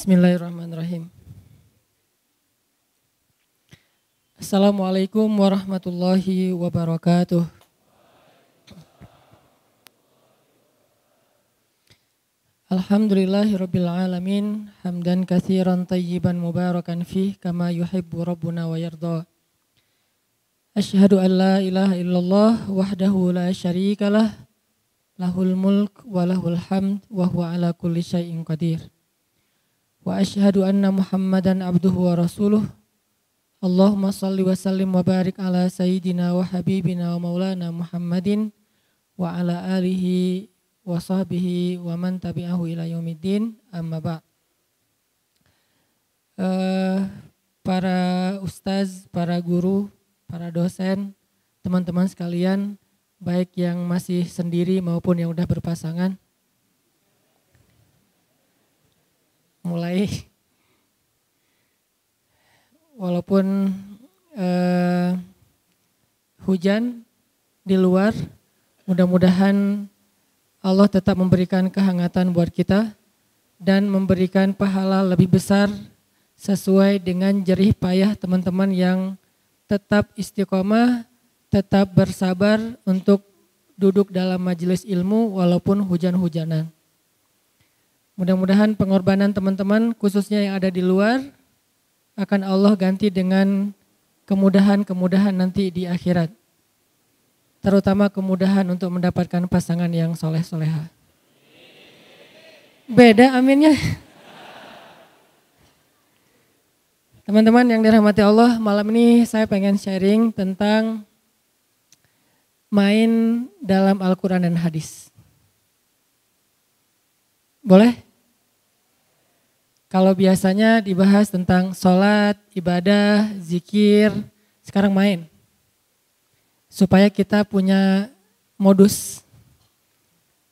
Bismillahirrahmanirrahim. Assalamualaikum warahmatullahi wabarakatuh. Alhamdulillahirabbil alamin hamdan katsiran tayyiban mubarakan fih kama yuhibbu rabbuna wa yarda. Asyhadu an la ilaha illallah wahdahu la syarikalah lahul mulk wa lahul hamd wa huwa ala kulli syai'in qadir. Wa asyhadu anna Muhammadan abduhu wa rasuluh. Allahumma salli wa sallim wa barik ala sayyidina wa habibina wa maulana Muhammadin wa ala alihi wa sahbihi wa man tabi'ahu ila yaumiddin amma ba' uh, para ustaz, para guru, para dosen, teman-teman sekalian, baik yang masih sendiri maupun yang udah berpasangan. Mulai walaupun uh, hujan di luar, mudah-mudahan Allah tetap memberikan kehangatan buat kita dan memberikan pahala lebih besar sesuai dengan jerih payah teman-teman yang tetap istiqomah, tetap bersabar untuk duduk dalam majelis ilmu walaupun hujan-hujanan. Mudah-mudahan pengorbanan teman-teman khususnya yang ada di luar akan Allah ganti dengan kemudahan-kemudahan nanti di akhirat terutama kemudahan untuk mendapatkan pasangan yang soleh-soleha. Beda aminnya. Teman-teman yang dirahmati Allah, malam ini saya pengen sharing tentang main dalam Al-Quran dan hadis. Boleh? Kalau biasanya dibahas tentang sholat, ibadah, zikir, sekarang main supaya kita punya modus.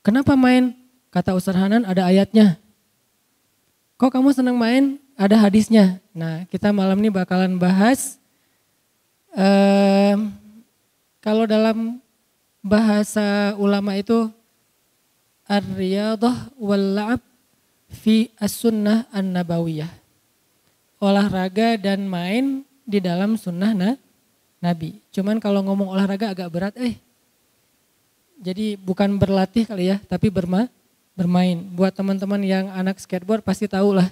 Kenapa main? Kata Ustaz Hanan ada ayatnya. Kok kamu senang main? Ada hadisnya. Nah kita malam ini bakalan bahas eh, kalau dalam bahasa ulama itu ar-riyadah wal fi as-sunnah an-nabawiyah. Olahraga dan main di dalam sunnah nah, Nabi. Cuman kalau ngomong olahraga agak berat, eh. Jadi bukan berlatih kali ya, tapi berma, bermain. Buat teman-teman yang anak skateboard pasti tahu lah.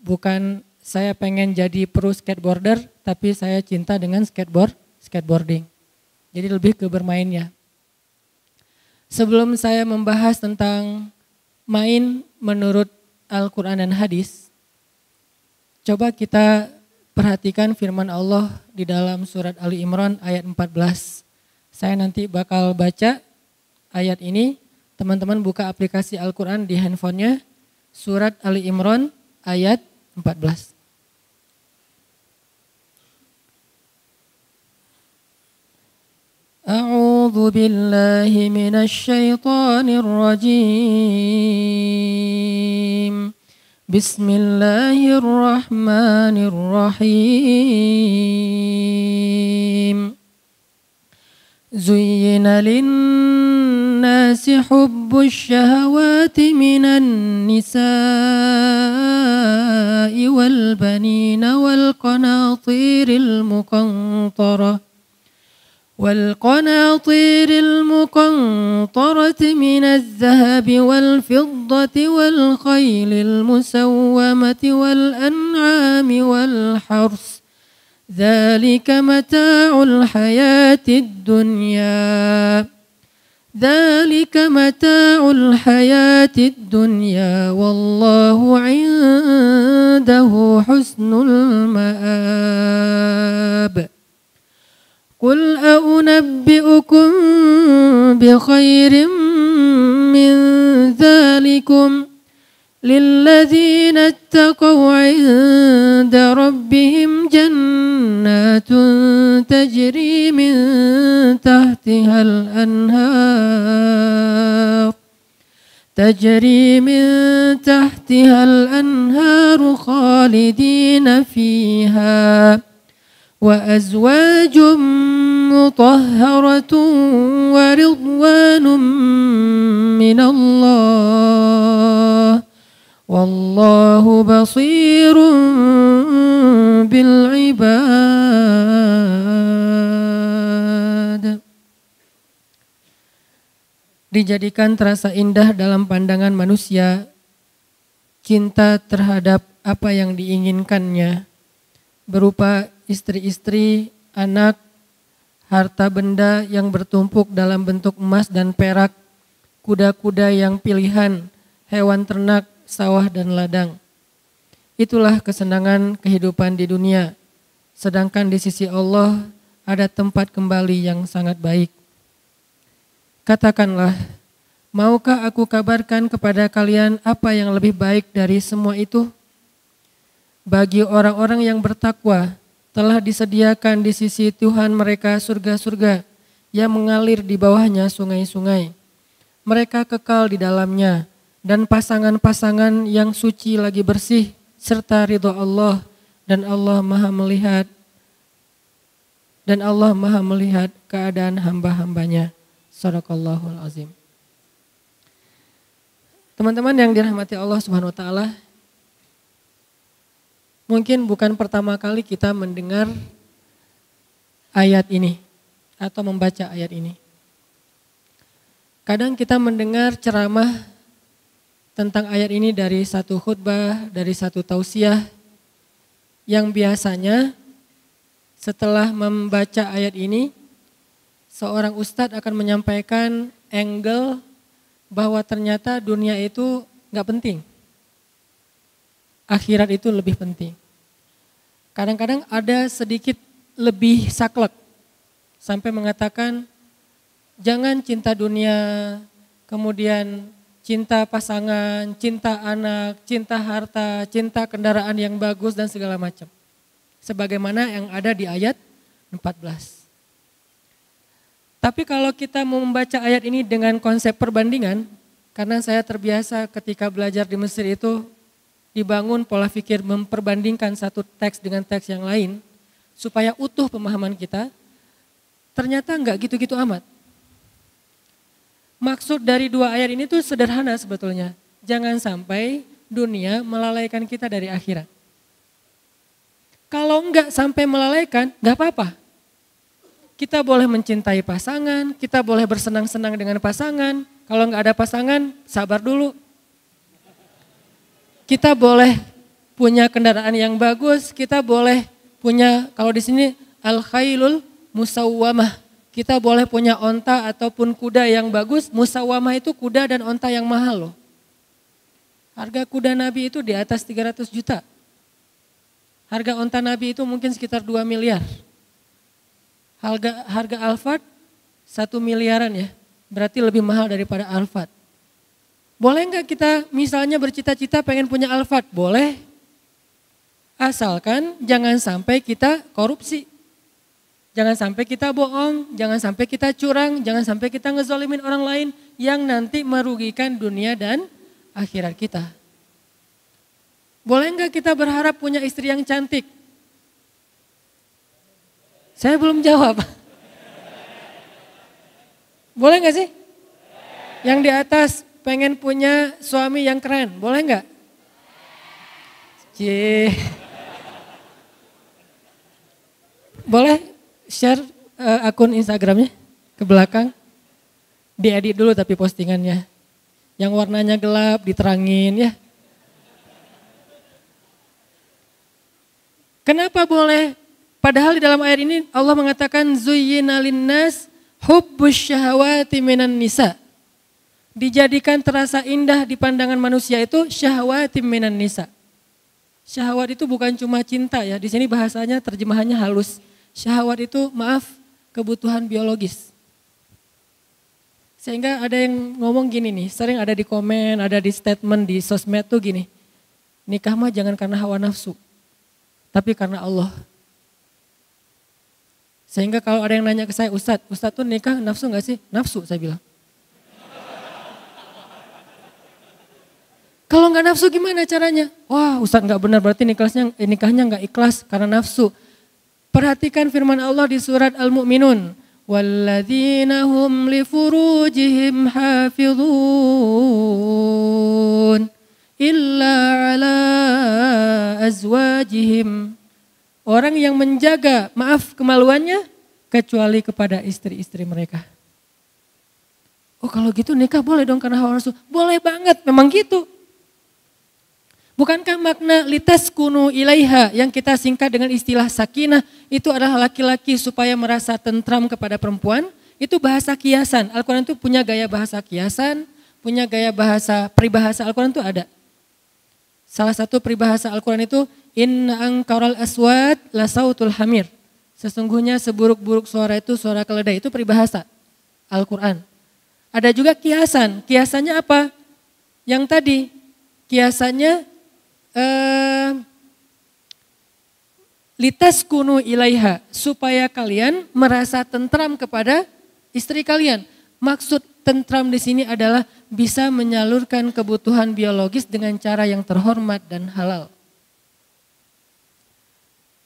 Bukan saya pengen jadi pro skateboarder, tapi saya cinta dengan skateboard, skateboarding. Jadi lebih ke bermainnya. Sebelum saya membahas tentang main menurut Al-Quran dan hadis, coba kita Perhatikan firman Allah di dalam surat Ali Imran ayat 14. Saya nanti bakal baca ayat ini. Teman-teman buka aplikasi Al-Quran di handphonenya. Surat Ali Imran ayat 14. أعوذ بالله من الشيطان الرجيم. بسم الله الرحمن الرحيم. زين للناس حب الشهوات من النساء والبنين والقناطير المقنطرة والقناطير المقنطرة من الذهب والفضة والخيل المسومة والأنعام والحرث. ذلك متاع الحياة الدنيا. ذلك متاع الحياة الدنيا. والله عنده حسن المآب. قل أنبئكم بخير من ذلكم للذين اتقوا عند ربهم جنات تجري من تحتها الأنهار تجري من تحتها الأنهار خالدين فيها وأزواج مطهرة ورضوان من الله والله بصير بالعباد dijadikan terasa indah dalam pandangan manusia cinta terhadap apa yang diinginkannya berupa istri-istri, anak, harta benda yang bertumpuk dalam bentuk emas dan perak, kuda-kuda yang pilihan, hewan ternak, sawah dan ladang. Itulah kesenangan kehidupan di dunia. Sedangkan di sisi Allah ada tempat kembali yang sangat baik. Katakanlah, maukah aku kabarkan kepada kalian apa yang lebih baik dari semua itu? Bagi orang-orang yang bertakwa, telah disediakan di sisi Tuhan mereka surga-surga yang mengalir di bawahnya sungai-sungai. Mereka kekal di dalamnya dan pasangan-pasangan yang suci lagi bersih serta ridho Allah dan Allah maha melihat dan Allah maha melihat keadaan hamba-hambanya. Sadaqallahul azim. Teman-teman yang dirahmati Allah Subhanahu wa taala, mungkin bukan pertama kali kita mendengar ayat ini atau membaca ayat ini. Kadang kita mendengar ceramah tentang ayat ini dari satu khutbah, dari satu tausiah yang biasanya setelah membaca ayat ini seorang ustadz akan menyampaikan angle bahwa ternyata dunia itu nggak penting. Akhirat itu lebih penting. Kadang-kadang ada sedikit lebih saklek sampai mengatakan jangan cinta dunia, kemudian cinta pasangan, cinta anak, cinta harta, cinta kendaraan yang bagus dan segala macam. Sebagaimana yang ada di ayat 14. Tapi kalau kita mau membaca ayat ini dengan konsep perbandingan, karena saya terbiasa ketika belajar di Mesir itu dibangun pola pikir memperbandingkan satu teks dengan teks yang lain, supaya utuh pemahaman kita, ternyata enggak gitu-gitu amat. Maksud dari dua ayat ini tuh sederhana sebetulnya. Jangan sampai dunia melalaikan kita dari akhirat. Kalau enggak sampai melalaikan, enggak apa-apa. Kita boleh mencintai pasangan, kita boleh bersenang-senang dengan pasangan. Kalau nggak ada pasangan, sabar dulu. Kita boleh punya kendaraan yang bagus, kita boleh punya kalau di sini al khailul musawwamah. Kita boleh punya onta ataupun kuda yang bagus. Musawwamah itu kuda dan onta yang mahal loh. Harga kuda Nabi itu di atas 300 juta. Harga onta Nabi itu mungkin sekitar 2 miliar. Harga, harga Alphard satu miliaran ya, berarti lebih mahal daripada Alphard. Boleh nggak kita misalnya bercita-cita pengen punya Alphard? Boleh. Asalkan jangan sampai kita korupsi. Jangan sampai kita bohong, jangan sampai kita curang, jangan sampai kita ngezolimin orang lain yang nanti merugikan dunia dan akhirat kita. Boleh nggak kita berharap punya istri yang cantik? Saya belum jawab. Boleh nggak sih? Yang di atas pengen punya suami yang keren, boleh nggak? Cie. Boleh share uh, akun Instagramnya ke belakang? Diedit dulu tapi postingannya. Yang warnanya gelap diterangin ya. Kenapa boleh Padahal di dalam ayat ini Allah mengatakan zuyyina linnas hubbus minan nisa. Dijadikan terasa indah di pandangan manusia itu syahwati minan nisa. Syahwat itu bukan cuma cinta ya, di sini bahasanya terjemahannya halus. Syahwat itu maaf kebutuhan biologis. Sehingga ada yang ngomong gini nih, sering ada di komen, ada di statement di sosmed tuh gini. Nikah mah jangan karena hawa nafsu, tapi karena Allah. Sehingga kalau ada yang nanya ke saya, Ustadz, Ustadz tuh nikah nafsu gak sih? Nafsu saya bilang. Kalau nggak nafsu gimana caranya? Wah Ustadz nggak benar berarti nikahnya eh, nikahnya nggak ikhlas karena nafsu. Perhatikan firman Allah di surat Al-Mu'minun. Walladzina hum li furujihim hafidhun illa ala azwajihim. Orang yang menjaga, maaf kemaluannya, kecuali kepada istri-istri mereka. Oh kalau gitu nikah boleh dong karena hawa nafsu. Boleh banget, memang gitu. Bukankah makna litas kunu ilaiha yang kita singkat dengan istilah sakinah itu adalah laki-laki supaya merasa tentram kepada perempuan? Itu bahasa kiasan. Al-Quran itu punya gaya bahasa kiasan, punya gaya bahasa peribahasa Al-Quran itu ada. Salah satu peribahasa Al-Quran itu Inna angkaral aswad la sautul hamir. Sesungguhnya seburuk-buruk suara itu suara keledai. Itu peribahasa Al-Quran. Ada juga kiasan. Kiasannya apa? Yang tadi, kiasannya eh, litas kunu ilaiha supaya kalian merasa tentram kepada istri kalian. Maksud tentram di sini adalah bisa menyalurkan kebutuhan biologis dengan cara yang terhormat dan halal.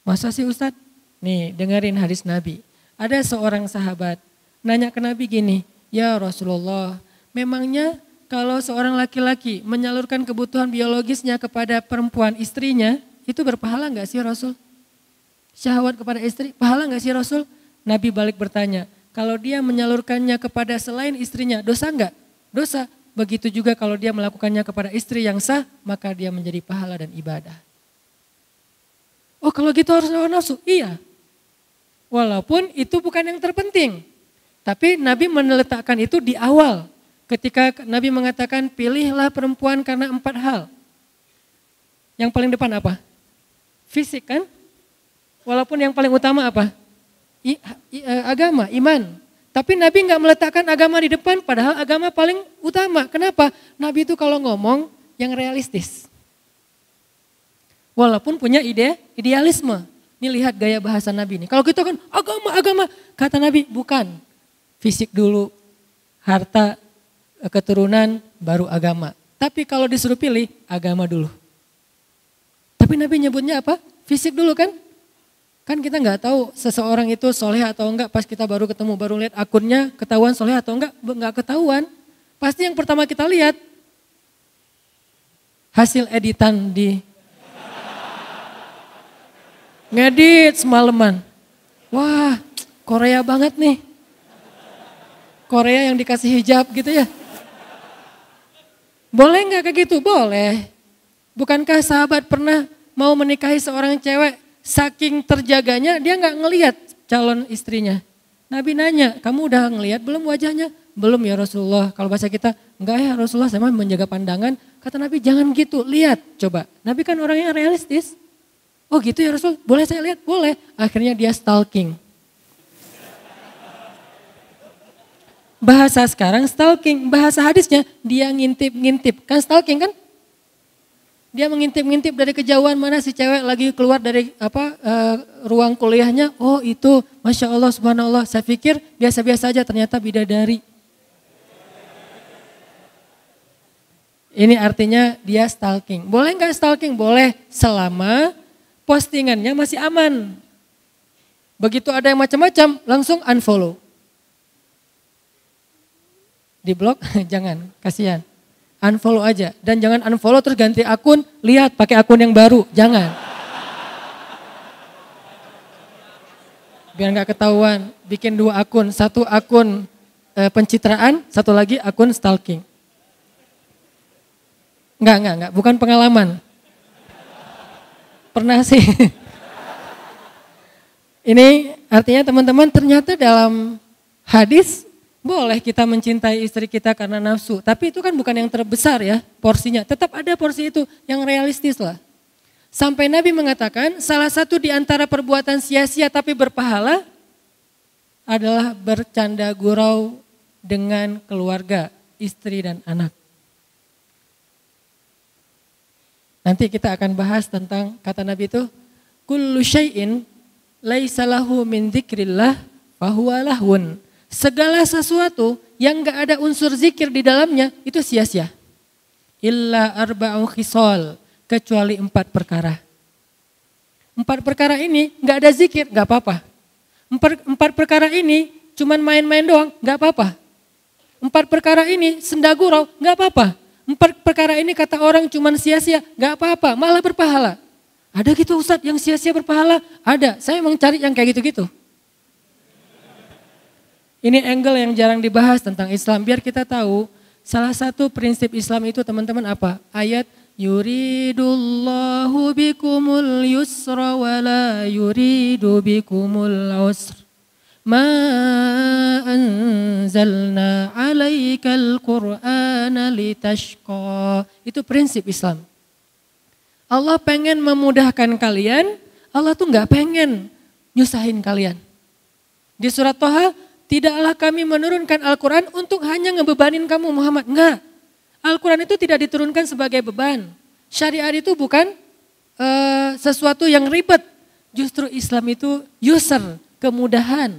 Masa sih Ustadz? Nih dengerin hadis Nabi. Ada seorang sahabat nanya ke Nabi gini, ya Rasulullah memangnya kalau seorang laki-laki menyalurkan kebutuhan biologisnya kepada perempuan istrinya, itu berpahala nggak sih Rasul? Syahwat kepada istri, pahala nggak sih Rasul? Nabi balik bertanya, kalau dia menyalurkannya kepada selain istrinya, dosa nggak? Dosa. Begitu juga kalau dia melakukannya kepada istri yang sah, maka dia menjadi pahala dan ibadah. Oh kalau gitu harus hawa nafsu? Iya. Walaupun itu bukan yang terpenting. Tapi Nabi meletakkan itu di awal ketika Nabi mengatakan pilihlah perempuan karena empat hal. Yang paling depan apa? Fisik kan? Walaupun yang paling utama apa? I, i, e, agama, iman. Tapi Nabi nggak meletakkan agama di depan, padahal agama paling utama. Kenapa? Nabi itu kalau ngomong yang realistis. Walaupun punya ide, idealisme. Ini lihat gaya bahasa Nabi ini. Kalau kita kan agama, agama. Kata Nabi, bukan. Fisik dulu, harta, keturunan baru agama. Tapi kalau disuruh pilih, agama dulu. Tapi Nabi nyebutnya apa? Fisik dulu kan? Kan kita nggak tahu seseorang itu soleh atau enggak pas kita baru ketemu, baru lihat akunnya ketahuan soleh atau enggak, enggak ketahuan. Pasti yang pertama kita lihat hasil editan di ngedit semalaman. Wah, Korea banget nih. Korea yang dikasih hijab gitu ya. Boleh nggak kayak gitu? Boleh. Bukankah sahabat pernah mau menikahi seorang cewek, saking terjaganya dia nggak ngelihat calon istrinya. Nabi nanya, kamu udah ngelihat belum wajahnya? Belum ya Rasulullah. Kalau bahasa kita, enggak ya Rasulullah sama menjaga pandangan. Kata Nabi, jangan gitu, lihat coba. Nabi kan orangnya realistis. Oh gitu ya Rasul, boleh saya lihat? Boleh. Akhirnya dia stalking. Bahasa sekarang stalking, bahasa hadisnya dia ngintip-ngintip. Kan stalking kan? Dia mengintip-ngintip dari kejauhan mana si cewek lagi keluar dari apa uh, ruang kuliahnya. Oh itu, masya Allah, subhanallah. Saya pikir biasa-biasa aja, ternyata bidadari. Ini artinya dia stalking. Boleh nggak stalking? Boleh, selama postingannya masih aman. Begitu ada yang macam-macam, langsung unfollow di blok jangan, kasihan. Unfollow aja dan jangan unfollow terus ganti akun, lihat pakai akun yang baru, jangan. Biar nggak ketahuan, bikin dua akun, satu akun e, pencitraan, satu lagi akun stalking. Enggak, enggak, enggak, bukan pengalaman. Pernah sih. Ini artinya teman-teman ternyata dalam hadis boleh kita mencintai istri kita karena nafsu, tapi itu kan bukan yang terbesar ya porsinya. Tetap ada porsi itu yang realistis lah. Sampai Nabi mengatakan salah satu di antara perbuatan sia-sia tapi berpahala adalah bercanda gurau dengan keluarga, istri dan anak. Nanti kita akan bahas tentang kata Nabi itu kullu syai'in laisa lahu min dzikrillah fahuwa lahun segala sesuatu yang gak ada unsur zikir di dalamnya itu sia-sia. Illa arba'u khisol, kecuali empat perkara. Empat perkara ini gak ada zikir, gak apa-apa. Empat, empat perkara ini cuman main-main doang, gak apa-apa. Empat perkara ini sendagurau, gak apa-apa. Empat perkara ini kata orang cuman sia-sia, gak apa-apa, malah berpahala. Ada gitu Ustadz yang sia-sia berpahala? Ada, saya mau cari yang kayak gitu-gitu. Ini angle yang jarang dibahas tentang Islam, biar kita tahu salah satu prinsip Islam itu teman-teman apa? Ayat yuridullahu bikumul yusra wa la yuridu bikumul usra ma anzalna alaikal qur'ana litashqa. Itu prinsip Islam. Allah pengen memudahkan kalian, Allah tuh nggak pengen nyusahin kalian. Di surat Toha, tidaklah kami menurunkan Al-Quran untuk hanya ngebebanin kamu Muhammad. Enggak. Al-Quran itu tidak diturunkan sebagai beban. Syariat itu bukan uh, sesuatu yang ribet. Justru Islam itu user, kemudahan.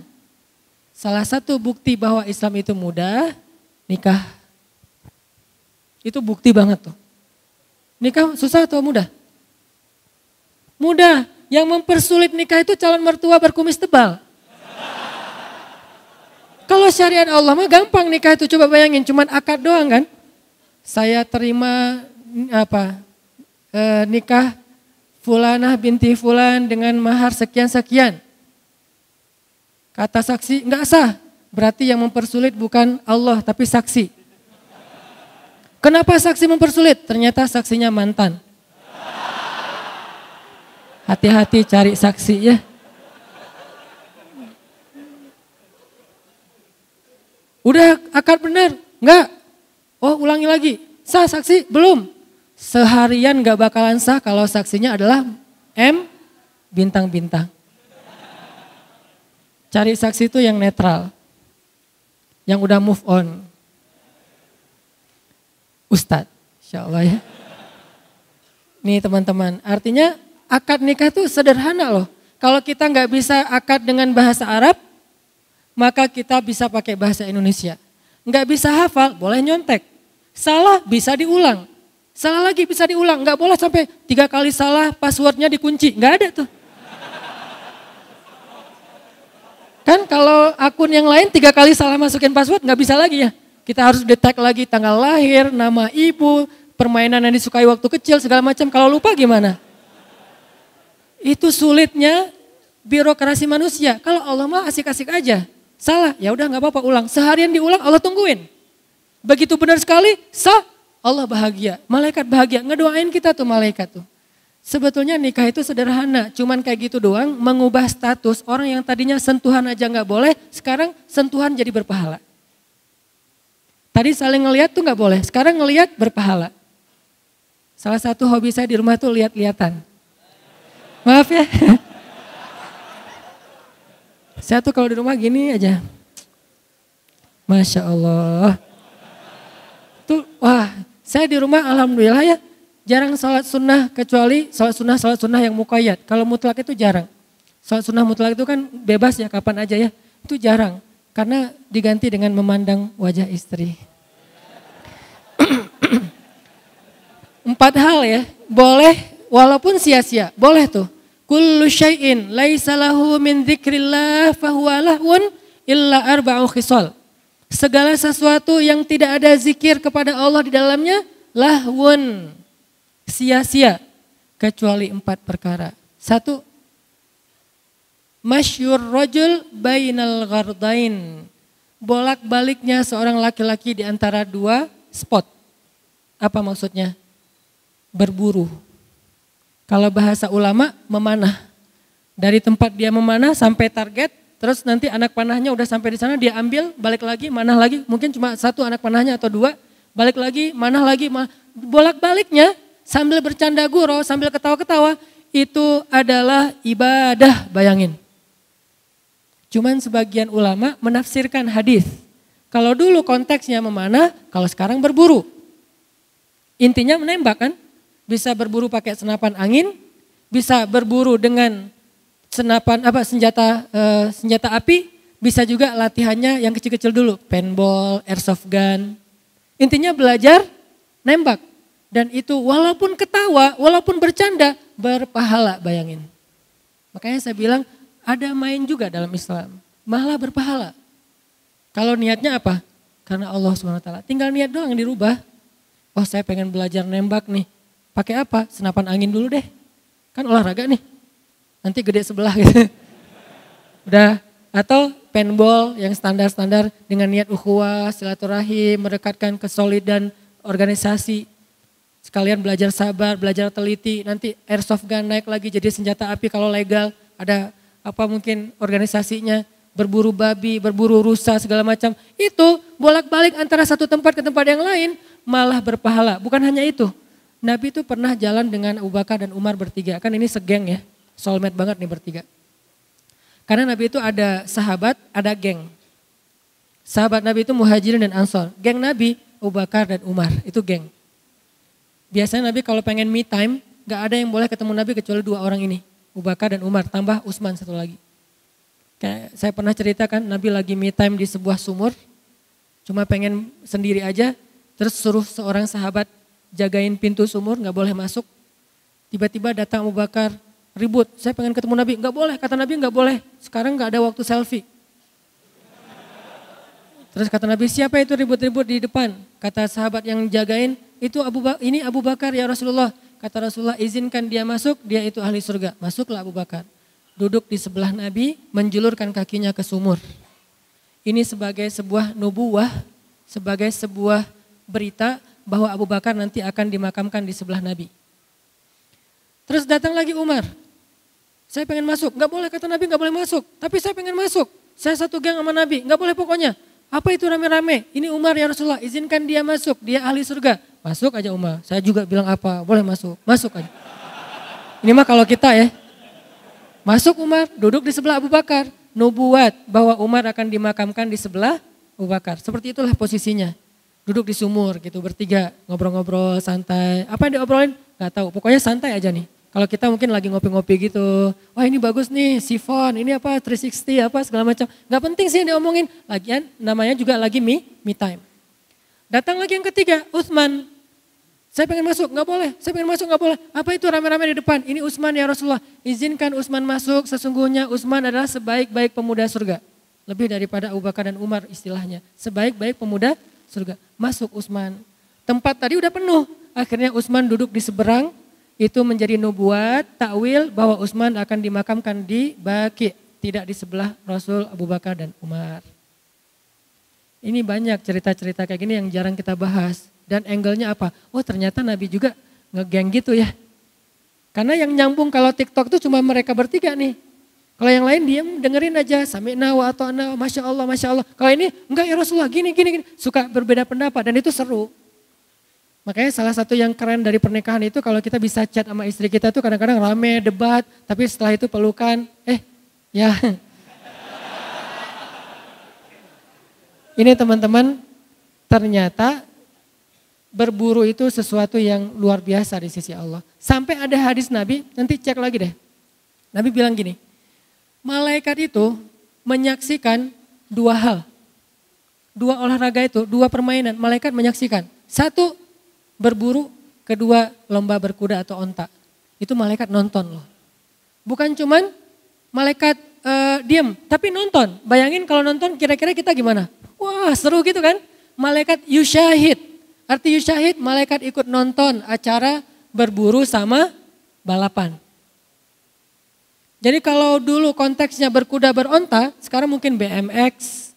Salah satu bukti bahwa Islam itu mudah, nikah. Itu bukti banget tuh. Nikah susah atau mudah? Mudah. Yang mempersulit nikah itu calon mertua berkumis tebal. Kalau syariat Allah mah gampang nikah itu coba bayangin cuman akad doang kan. Saya terima apa e, nikah fulanah binti fulan dengan mahar sekian sekian. Kata saksi enggak sah. Berarti yang mempersulit bukan Allah tapi saksi. Kenapa saksi mempersulit? Ternyata saksinya mantan. Hati-hati cari saksi ya. Udah akad benar? Enggak. Oh ulangi lagi. Sah saksi? Belum. Seharian enggak bakalan sah kalau saksinya adalah M bintang-bintang. Cari saksi itu yang netral. Yang udah move on. Ustadz, insya Allah ya. Nih teman-teman, artinya akad nikah itu sederhana loh. Kalau kita nggak bisa akad dengan bahasa Arab, maka kita bisa pakai bahasa Indonesia. Nggak bisa hafal, boleh nyontek. Salah bisa diulang. Salah lagi bisa diulang, nggak boleh sampai tiga kali salah passwordnya dikunci, nggak ada tuh. Kan kalau akun yang lain tiga kali salah masukin password nggak bisa lagi ya. Kita harus detek lagi tanggal lahir, nama ibu, permainan yang disukai waktu kecil segala macam. Kalau lupa gimana? Itu sulitnya birokrasi manusia. Kalau Allah mah asik-asik aja. Salah, ya udah nggak apa-apa ulang. Seharian diulang Allah tungguin. Begitu benar sekali, sah, Allah bahagia. Malaikat bahagia, ngedoain kita tuh malaikat tuh. Sebetulnya nikah itu sederhana, cuman kayak gitu doang mengubah status orang yang tadinya sentuhan aja nggak boleh, sekarang sentuhan jadi berpahala. Tadi saling ngelihat tuh nggak boleh, sekarang ngelihat berpahala. Salah satu hobi saya di rumah tuh lihat-lihatan. Maaf ya. saya tuh kalau di rumah gini aja. Masya Allah. Tuh, wah, saya di rumah alhamdulillah ya Jarang sholat sunnah kecuali sholat sunnah sholat sunnah yang mukayat. Kalau mutlak itu jarang. Sholat sunnah mutlak itu kan bebas ya kapan aja ya. Itu jarang. Karena diganti dengan memandang wajah istri. Empat hal ya. Boleh walaupun sia-sia. Boleh tuh. Kullu syai'in laisa lahu min dzikrillah fahuwa lahun illa arba'u khisal. Segala sesuatu yang tidak ada zikir kepada Allah di dalamnya lahun sia-sia kecuali empat perkara. Satu, masyur rojul bainal gardain. Bolak-baliknya seorang laki-laki di antara dua spot. Apa maksudnya? Berburu. Kalau bahasa ulama, memanah. Dari tempat dia memanah sampai target, terus nanti anak panahnya udah sampai di sana, dia ambil, balik lagi, manah lagi. Mungkin cuma satu anak panahnya atau dua, balik lagi, manah lagi. Bolak-baliknya sambil bercanda gurau, sambil ketawa-ketawa, itu adalah ibadah, bayangin. Cuman sebagian ulama menafsirkan hadis. Kalau dulu konteksnya memanah, kalau sekarang berburu. Intinya menembak kan? Bisa berburu pakai senapan angin, bisa berburu dengan senapan apa senjata e, senjata api, bisa juga latihannya yang kecil-kecil dulu, paintball, airsoft gun. Intinya belajar nembak. Dan itu walaupun ketawa, walaupun bercanda, berpahala bayangin. Makanya saya bilang ada main juga dalam Islam. Malah berpahala. Kalau niatnya apa? Karena Allah SWT. Tinggal niat doang dirubah. Oh saya pengen belajar nembak nih. Pakai apa? Senapan angin dulu deh. Kan olahraga nih. Nanti gede sebelah gitu. Udah. Atau paintball yang standar-standar dengan niat ukhuwah, silaturahim, mendekatkan kesolidan organisasi. Sekalian belajar sabar, belajar teliti, nanti airsoft gun naik lagi jadi senjata api kalau legal. Ada apa mungkin organisasinya, berburu babi, berburu rusa segala macam. Itu bolak-balik antara satu tempat ke tempat yang lain malah berpahala. Bukan hanya itu. Nabi itu pernah jalan dengan Abu Bakar dan Umar bertiga. Kan ini segeng ya, soulmate banget nih bertiga. Karena Nabi itu ada sahabat, ada geng. Sahabat Nabi itu muhajirin dan ansor. Geng Nabi, Abu Bakar dan Umar, itu geng. Biasanya Nabi kalau pengen me time, gak ada yang boleh ketemu Nabi kecuali dua orang ini. Abu Bakar dan Umar, tambah Usman satu lagi. Kayak saya pernah ceritakan Nabi lagi me time di sebuah sumur, cuma pengen sendiri aja, terus suruh seorang sahabat jagain pintu sumur, gak boleh masuk. Tiba-tiba datang Abu Bakar, ribut, saya pengen ketemu Nabi, nggak boleh, kata Nabi nggak boleh, sekarang nggak ada waktu selfie. Terus kata Nabi, siapa itu ribut-ribut di depan? Kata sahabat yang jagain, itu Abu ba ini Abu Bakar ya Rasulullah. Kata Rasulullah, izinkan dia masuk, dia itu ahli surga. Masuklah Abu Bakar. Duduk di sebelah Nabi, menjulurkan kakinya ke sumur. Ini sebagai sebuah nubuah, sebagai sebuah berita bahwa Abu Bakar nanti akan dimakamkan di sebelah Nabi. Terus datang lagi Umar. Saya pengen masuk, nggak boleh kata Nabi nggak boleh masuk. Tapi saya pengen masuk. Saya satu geng sama Nabi, nggak boleh pokoknya. Apa itu rame-rame? Ini Umar ya Rasulullah, izinkan dia masuk, dia ahli surga. Masuk aja Umar. Saya juga bilang apa, boleh masuk, masuk aja. Ini mah kalau kita ya. Masuk Umar, duduk di sebelah Abu Bakar. Nubuat bahwa Umar akan dimakamkan di sebelah Abu Bakar. Seperti itulah posisinya. Duduk di sumur gitu bertiga, ngobrol-ngobrol santai. Apa yang diobrolin? Gak tahu, pokoknya santai aja nih. Kalau kita mungkin lagi ngopi-ngopi gitu, wah ini bagus nih, sifon, ini apa 360 apa segala macam. Gak penting sih yang diomongin. Lagian namanya juga lagi me, me time. Datang lagi yang ketiga, Utsman. Saya pengen masuk, nggak boleh. Saya pengen masuk, nggak boleh. Apa itu rame-rame di depan? Ini Utsman ya Rasulullah. Izinkan Utsman masuk. Sesungguhnya Utsman adalah sebaik-baik pemuda surga. Lebih daripada Abu Bakar dan Umar istilahnya. Sebaik-baik pemuda surga. Masuk Utsman. Tempat tadi udah penuh. Akhirnya Utsman duduk di seberang itu menjadi nubuat, takwil bahwa Utsman akan dimakamkan di Baki, tidak di sebelah Rasul Abu Bakar dan Umar. Ini banyak cerita-cerita kayak gini yang jarang kita bahas. Dan angle-nya apa? Oh ternyata Nabi juga ngegeng gitu ya. Karena yang nyambung kalau TikTok itu cuma mereka bertiga nih. Kalau yang lain diam dengerin aja sami nawa atau ana masya Allah masya Allah. Kalau ini enggak ya Rasulullah gini gini gini suka berbeda pendapat dan itu seru. Makanya salah satu yang keren dari pernikahan itu kalau kita bisa chat sama istri kita tuh kadang-kadang rame, debat, tapi setelah itu pelukan, eh ya. Ini teman-teman ternyata berburu itu sesuatu yang luar biasa di sisi Allah. Sampai ada hadis Nabi, nanti cek lagi deh. Nabi bilang gini, malaikat itu menyaksikan dua hal. Dua olahraga itu, dua permainan, malaikat menyaksikan. Satu, berburu, kedua lomba berkuda atau onta. Itu malaikat nonton loh. Bukan cuman malaikat uh, diem, tapi nonton. Bayangin kalau nonton kira-kira kita gimana? Wah seru gitu kan? Malaikat yushahid. Arti yushahid malaikat ikut nonton acara berburu sama balapan. Jadi kalau dulu konteksnya berkuda beronta, sekarang mungkin BMX,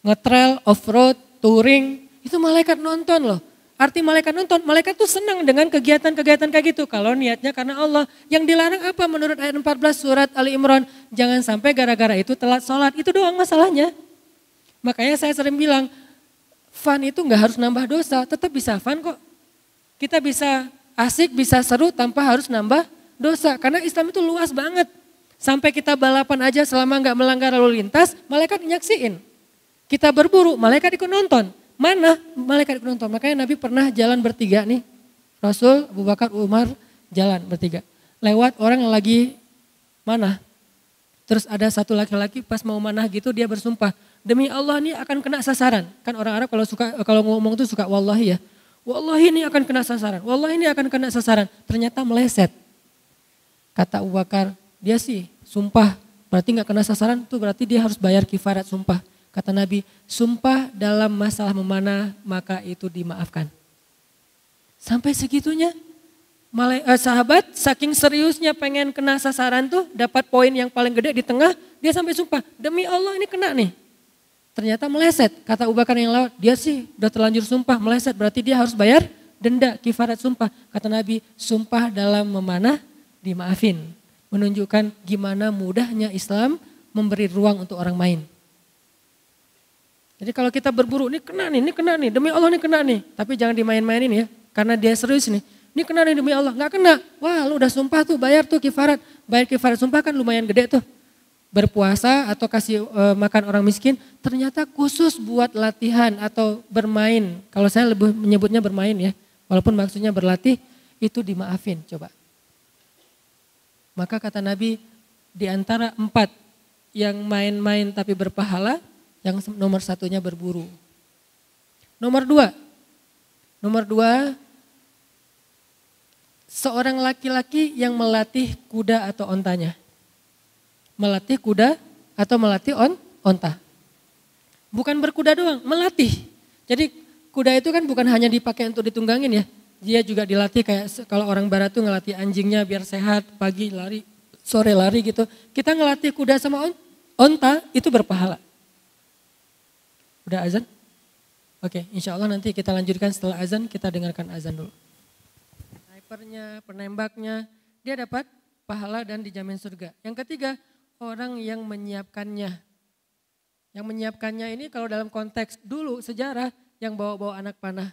ngetrail, off-road, touring, itu malaikat nonton loh. Arti malaikat nonton, malaikat tuh senang dengan kegiatan-kegiatan kayak gitu. Kalau niatnya karena Allah. Yang dilarang apa menurut ayat 14 surat Ali Imran? Jangan sampai gara-gara itu telat sholat. Itu doang masalahnya. Makanya saya sering bilang, fun itu nggak harus nambah dosa. Tetap bisa fun kok. Kita bisa asik, bisa seru tanpa harus nambah dosa. Karena Islam itu luas banget. Sampai kita balapan aja selama nggak melanggar lalu lintas, malaikat nyaksiin. Kita berburu, malaikat ikut nonton. Mana malaikat penonton? Makanya Nabi pernah jalan bertiga nih. Rasul, Abu Bakar, Umar jalan bertiga. Lewat orang yang lagi mana? Terus ada satu laki-laki pas mau mana gitu dia bersumpah. Demi Allah ini akan kena sasaran. Kan orang Arab kalau suka kalau ngomong tuh suka wallahi ya. Wallahi ini akan kena sasaran. Wallahi ini akan kena sasaran. Ternyata meleset. Kata Abu Bakar, dia sih sumpah berarti nggak kena sasaran tuh berarti dia harus bayar kifarat sumpah. Kata Nabi, sumpah dalam masalah memanah maka itu dimaafkan. Sampai segitunya. Malai, eh, sahabat saking seriusnya pengen kena sasaran tuh dapat poin yang paling gede di tengah dia sampai sumpah demi Allah ini kena nih ternyata meleset kata Abu yang lewat dia sih udah terlanjur sumpah meleset berarti dia harus bayar denda kifarat sumpah kata Nabi sumpah dalam memanah dimaafin menunjukkan gimana mudahnya Islam memberi ruang untuk orang main jadi kalau kita berburu ini kena nih ini kena nih demi Allah ini kena nih tapi jangan dimain-mainin ya karena dia serius nih ini kena nih demi Allah, nggak kena. Wah lu udah sumpah tuh bayar tuh kifarat. Bayar kifarat sumpah kan lumayan gede tuh. Berpuasa atau kasih e, makan orang miskin ternyata khusus buat latihan atau bermain. Kalau saya lebih menyebutnya bermain ya. Walaupun maksudnya berlatih itu dimaafin coba. Maka kata Nabi di antara empat yang main-main tapi berpahala, yang nomor satunya berburu. Nomor dua, nomor dua seorang laki-laki yang melatih kuda atau ontanya. Melatih kuda atau melatih on, onta. Bukan berkuda doang, melatih. Jadi kuda itu kan bukan hanya dipakai untuk ditunggangin ya. Dia juga dilatih kayak kalau orang barat tuh ngelatih anjingnya biar sehat, pagi lari, sore lari gitu. Kita ngelatih kuda sama on, onta itu berpahala. Udah azan? Oke, insya Allah nanti kita lanjutkan setelah azan, kita dengarkan azan dulu snipernya, penembaknya, dia dapat pahala dan dijamin surga. Yang ketiga, orang yang menyiapkannya. Yang menyiapkannya ini kalau dalam konteks dulu sejarah yang bawa-bawa anak panah.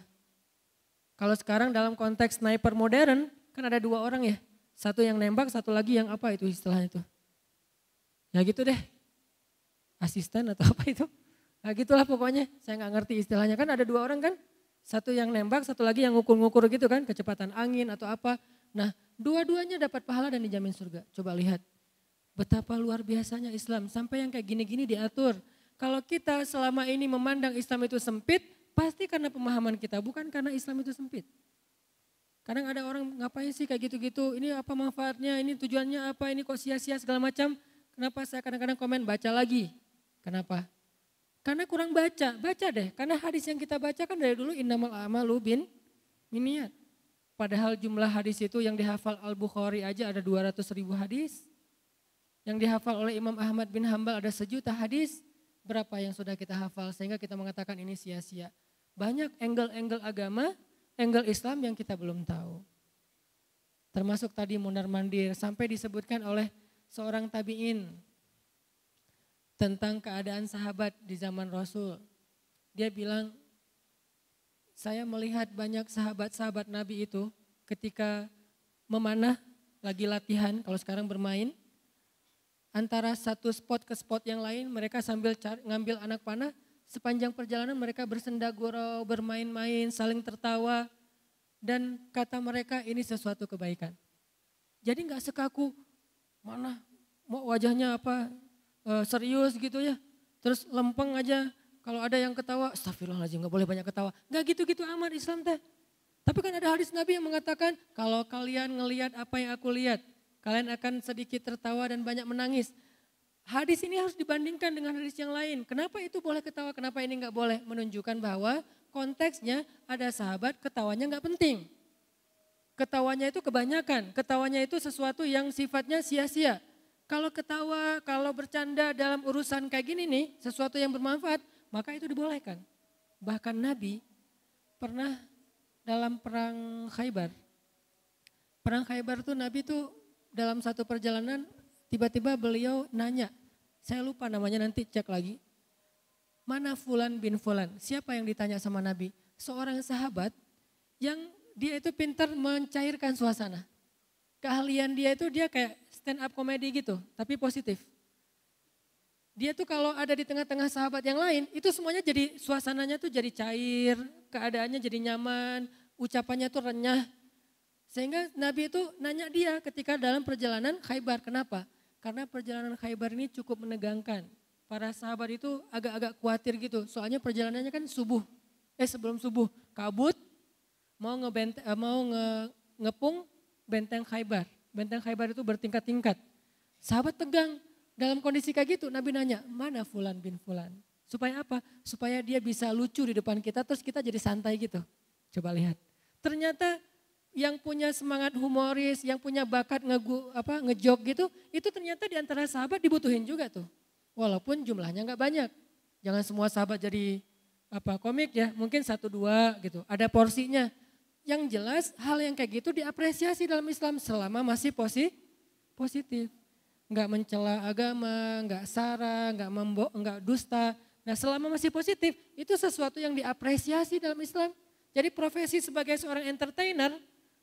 Kalau sekarang dalam konteks sniper modern kan ada dua orang ya. Satu yang nembak, satu lagi yang apa itu istilahnya itu. Ya gitu deh. Asisten atau apa itu. Nah gitulah pokoknya, saya nggak ngerti istilahnya. Kan ada dua orang kan, satu yang nembak, satu lagi yang ngukur-ngukur gitu kan, kecepatan angin atau apa. Nah, dua-duanya dapat pahala dan dijamin surga. Coba lihat, betapa luar biasanya Islam. Sampai yang kayak gini-gini diatur. Kalau kita selama ini memandang Islam itu sempit, pasti karena pemahaman kita, bukan karena Islam itu sempit. Kadang ada orang ngapain sih kayak gitu-gitu, ini apa manfaatnya, ini tujuannya apa, ini kok sia-sia segala macam. Kenapa saya kadang-kadang komen baca lagi. Kenapa? Karena kurang baca, baca deh. Karena hadis yang kita baca kan dari dulu innamal amalu bin miniat. Padahal jumlah hadis itu yang dihafal Al-Bukhari aja ada 200 ribu hadis. Yang dihafal oleh Imam Ahmad bin Hambal ada sejuta hadis. Berapa yang sudah kita hafal sehingga kita mengatakan ini sia-sia. Banyak angle-angle agama, angle Islam yang kita belum tahu. Termasuk tadi mundar mandir sampai disebutkan oleh seorang tabi'in tentang keadaan sahabat di zaman Rasul. Dia bilang, saya melihat banyak sahabat-sahabat Nabi itu ketika memanah lagi latihan, kalau sekarang bermain, antara satu spot ke spot yang lain mereka sambil cari, ngambil anak panah, sepanjang perjalanan mereka bersenda gurau, bermain-main, saling tertawa, dan kata mereka ini sesuatu kebaikan. Jadi nggak sekaku, mana mau wajahnya apa, uh, serius gitu ya. Terus lempeng aja. Kalau ada yang ketawa, astagfirullahaladzim gak boleh banyak ketawa. Gak gitu-gitu amat Islam teh. Tapi kan ada hadis Nabi yang mengatakan, kalau kalian ngelihat apa yang aku lihat, kalian akan sedikit tertawa dan banyak menangis. Hadis ini harus dibandingkan dengan hadis yang lain. Kenapa itu boleh ketawa, kenapa ini nggak boleh? Menunjukkan bahwa konteksnya ada sahabat ketawanya nggak penting. Ketawanya itu kebanyakan, ketawanya itu sesuatu yang sifatnya sia-sia. Kalau ketawa, kalau bercanda dalam urusan kayak gini nih, sesuatu yang bermanfaat, maka itu dibolehkan. Bahkan Nabi pernah dalam perang Khaybar. Perang Khaybar tuh Nabi tuh dalam satu perjalanan tiba-tiba beliau nanya, saya lupa namanya nanti cek lagi. Mana Fulan bin Fulan? Siapa yang ditanya sama Nabi? Seorang sahabat yang dia itu pintar mencairkan suasana. Keahlian dia itu dia kayak stand up komedi gitu, tapi positif. Dia tuh kalau ada di tengah-tengah sahabat yang lain, itu semuanya jadi suasananya tuh jadi cair, keadaannya jadi nyaman, ucapannya tuh renyah. Sehingga Nabi itu nanya dia ketika dalam perjalanan Khaybar, kenapa? Karena perjalanan Khaybar ini cukup menegangkan. Para sahabat itu agak-agak khawatir gitu, soalnya perjalanannya kan subuh. Eh sebelum subuh, kabut, mau ngebent eh, mau nge, ngepung benteng Khaybar. Benteng Khaybar itu bertingkat-tingkat. Sahabat tegang. Dalam kondisi kayak gitu Nabi nanya, mana Fulan bin Fulan? Supaya apa? Supaya dia bisa lucu di depan kita terus kita jadi santai gitu. Coba lihat. Ternyata yang punya semangat humoris, yang punya bakat ngegu, apa ngejok gitu, itu ternyata di antara sahabat dibutuhin juga tuh. Walaupun jumlahnya nggak banyak. Jangan semua sahabat jadi apa komik ya, mungkin satu dua gitu. Ada porsinya. Yang jelas hal yang kayak gitu diapresiasi dalam Islam selama masih posi, positif. Nggak mencela agama, nggak sara, nggak membo, nggak dusta. Nah selama masih positif itu sesuatu yang diapresiasi dalam Islam. Jadi profesi sebagai seorang entertainer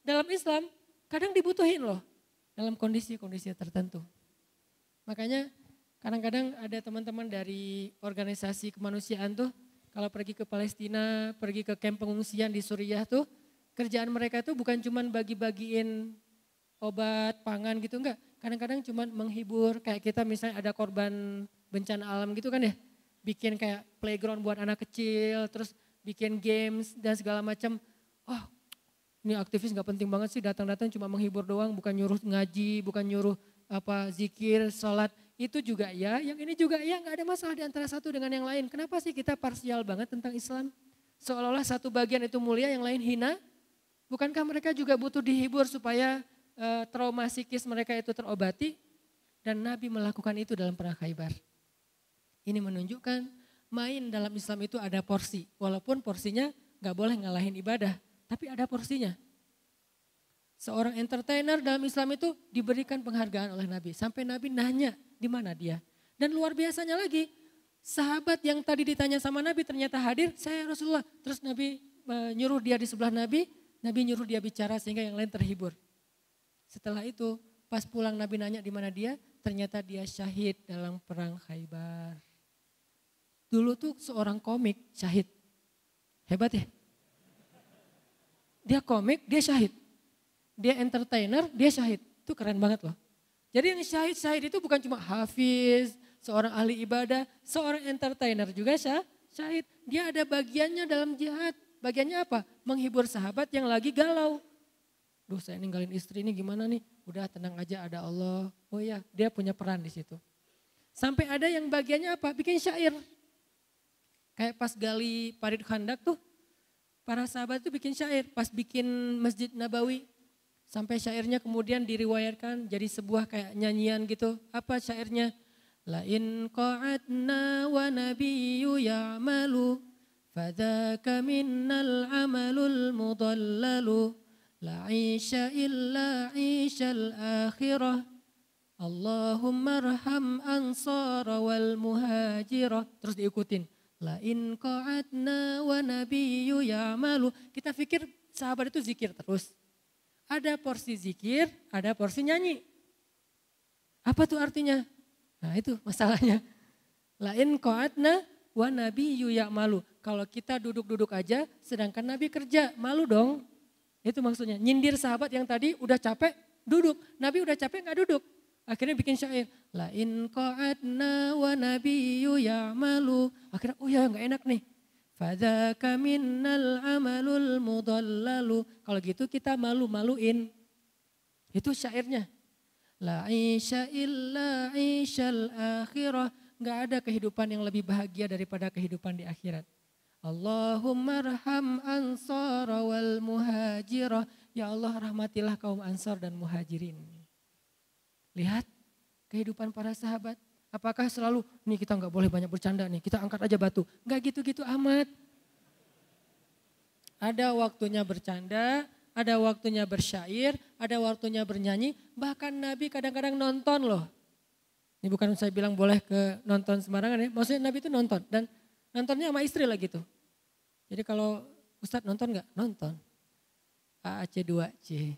dalam Islam kadang dibutuhin loh dalam kondisi-kondisi tertentu. Makanya kadang-kadang ada teman-teman dari organisasi kemanusiaan tuh kalau pergi ke Palestina, pergi ke kamp pengungsian di Suriah tuh kerjaan mereka tuh bukan cuman bagi-bagiin obat, pangan gitu enggak. Kadang-kadang cuman menghibur kayak kita misalnya ada korban bencana alam gitu kan ya. Bikin kayak playground buat anak kecil, terus bikin games dan segala macam. Oh ini aktivis nggak penting banget sih datang-datang cuma menghibur doang, bukan nyuruh ngaji, bukan nyuruh apa zikir, sholat. Itu juga ya, yang ini juga ya nggak ada masalah di antara satu dengan yang lain. Kenapa sih kita parsial banget tentang Islam? Seolah-olah satu bagian itu mulia, yang lain hina. Bukankah mereka juga butuh dihibur supaya e, trauma psikis mereka itu terobati? Dan Nabi melakukan itu dalam perang Khaybar. Ini menunjukkan main dalam Islam itu ada porsi. Walaupun porsinya nggak boleh ngalahin ibadah tapi ada porsinya. Seorang entertainer dalam Islam itu diberikan penghargaan oleh Nabi. Sampai Nabi nanya di mana dia. Dan luar biasanya lagi, sahabat yang tadi ditanya sama Nabi ternyata hadir, saya Rasulullah. Terus Nabi menyuruh dia di sebelah Nabi, Nabi nyuruh dia bicara sehingga yang lain terhibur. Setelah itu, pas pulang Nabi nanya di mana dia, ternyata dia syahid dalam perang Khaybar. Dulu tuh seorang komik syahid. Hebat ya? Dia komik, dia syahid. Dia entertainer, dia syahid. Itu keren banget loh. Jadi yang syahid-syahid itu bukan cuma hafiz, seorang ahli ibadah, seorang entertainer juga syah, syahid. Dia ada bagiannya dalam jihad. Bagiannya apa? Menghibur sahabat yang lagi galau. Duh saya ninggalin istri ini gimana nih? Udah tenang aja ada Allah. Oh ya dia punya peran di situ. Sampai ada yang bagiannya apa? Bikin syair. Kayak pas gali parit khandak tuh para sahabat itu bikin syair pas bikin Masjid Nabawi. Sampai syairnya kemudian diriwayatkan jadi sebuah kayak nyanyian gitu. Apa syairnya? La in qa'adna wa nabiyyu ya'malu fadhaka minnal amalul mudallalu la isha illa ishal akhirah Allahumma arham ansara wal muhajirah. Terus diikutin. Lain qa'adna wa nabiyyu ya'malu. Kita pikir sahabat itu zikir terus. Ada porsi zikir, ada porsi nyanyi. Apa tuh artinya? Nah itu masalahnya. Lain qa'adna wa nabiyyu ya'malu. Kalau kita duduk-duduk aja sedangkan Nabi kerja, malu dong. Itu maksudnya. Nyindir sahabat yang tadi udah capek, duduk. Nabi udah capek nggak duduk. Akhirnya bikin syair. La in qa'adna wa nabiyyu ya'malu. Akhirnya oh ya nggak enak nih. Fadzaka minnal amalul mudallalu. Kalau gitu kita malu-maluin. Itu syairnya. La isya illa isyal akhirah. Nggak ada kehidupan yang lebih bahagia daripada kehidupan di akhirat. Allahumma arham ansar wal muhajirah. Ya Allah rahmatilah kaum ansar dan muhajirin. Lihat kehidupan para sahabat. Apakah selalu, nih kita nggak boleh banyak bercanda nih, kita angkat aja batu. Nggak gitu-gitu amat. Ada waktunya bercanda, ada waktunya bersyair, ada waktunya bernyanyi. Bahkan Nabi kadang-kadang nonton loh. Ini bukan saya bilang boleh ke nonton sembarangan ya. Maksudnya Nabi itu nonton dan nontonnya sama istri lah gitu. Jadi kalau Ustadz nonton nggak? Nonton. AAC2C.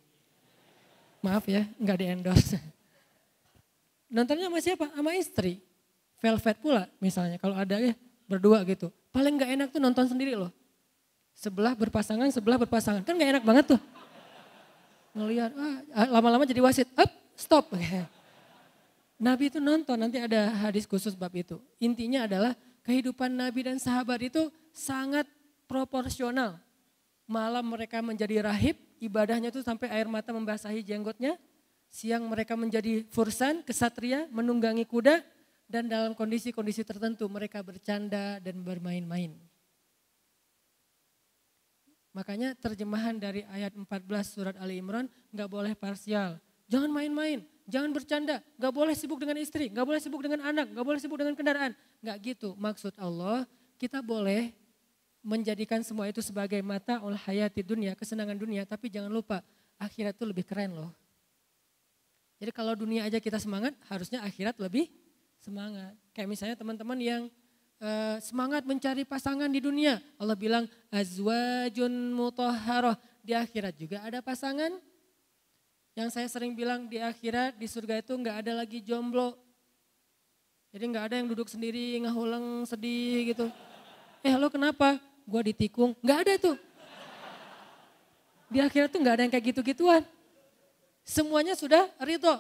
Maaf ya, nggak di endorse. Nontonnya sama siapa? Sama istri. Velvet pula misalnya kalau ada ya berdua gitu. Paling gak enak tuh nonton sendiri loh. Sebelah berpasangan, sebelah berpasangan. Kan gak enak banget tuh. Ngelihat, ah, lama-lama jadi wasit. Up, stop. Nabi itu nonton, nanti ada hadis khusus bab itu. Intinya adalah kehidupan Nabi dan sahabat itu sangat proporsional. Malam mereka menjadi rahib, ibadahnya itu sampai air mata membasahi jenggotnya. Siang mereka menjadi fursan, kesatria, menunggangi kuda, dan dalam kondisi-kondisi tertentu mereka bercanda dan bermain-main. Makanya terjemahan dari ayat 14 surat Ali Imran nggak boleh parsial. Jangan main-main, jangan bercanda, nggak boleh sibuk dengan istri, nggak boleh sibuk dengan anak, nggak boleh sibuk dengan kendaraan. Nggak gitu maksud Allah, kita boleh menjadikan semua itu sebagai mata ul hayati dunia, kesenangan dunia, tapi jangan lupa akhirat itu lebih keren loh. Jadi kalau dunia aja kita semangat, harusnya akhirat lebih semangat. Kayak misalnya teman-teman yang uh, semangat mencari pasangan di dunia. Allah bilang azwajun mutahharah. Di akhirat juga ada pasangan. Yang saya sering bilang di akhirat, di surga itu nggak ada lagi jomblo. Jadi nggak ada yang duduk sendiri, ngahuleng, sedih gitu. Eh lo kenapa? Gua ditikung. Nggak ada tuh. Di akhirat tuh nggak ada yang kayak gitu-gituan. Semuanya sudah ridho.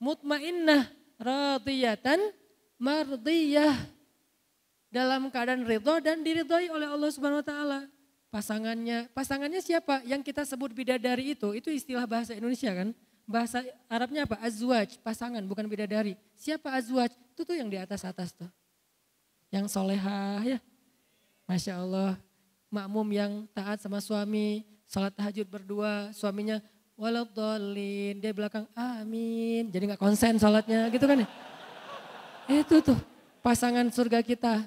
Mutmainnah radiyatan mardiyah. Dalam keadaan ridho dan diridhoi oleh Allah Subhanahu wa taala. Pasangannya, pasangannya siapa? Yang kita sebut bidadari itu, itu istilah bahasa Indonesia kan? Bahasa Arabnya apa? Azwaj, pasangan bukan bidadari. Siapa azwaj? Itu tuh yang di atas-atas tuh. Yang solehah ya. Masya Allah. Makmum yang taat sama suami, salat tahajud berdua, suaminya waladhalin. Dia belakang amin. Jadi nggak konsen sholatnya gitu kan ya. Itu tuh pasangan surga kita.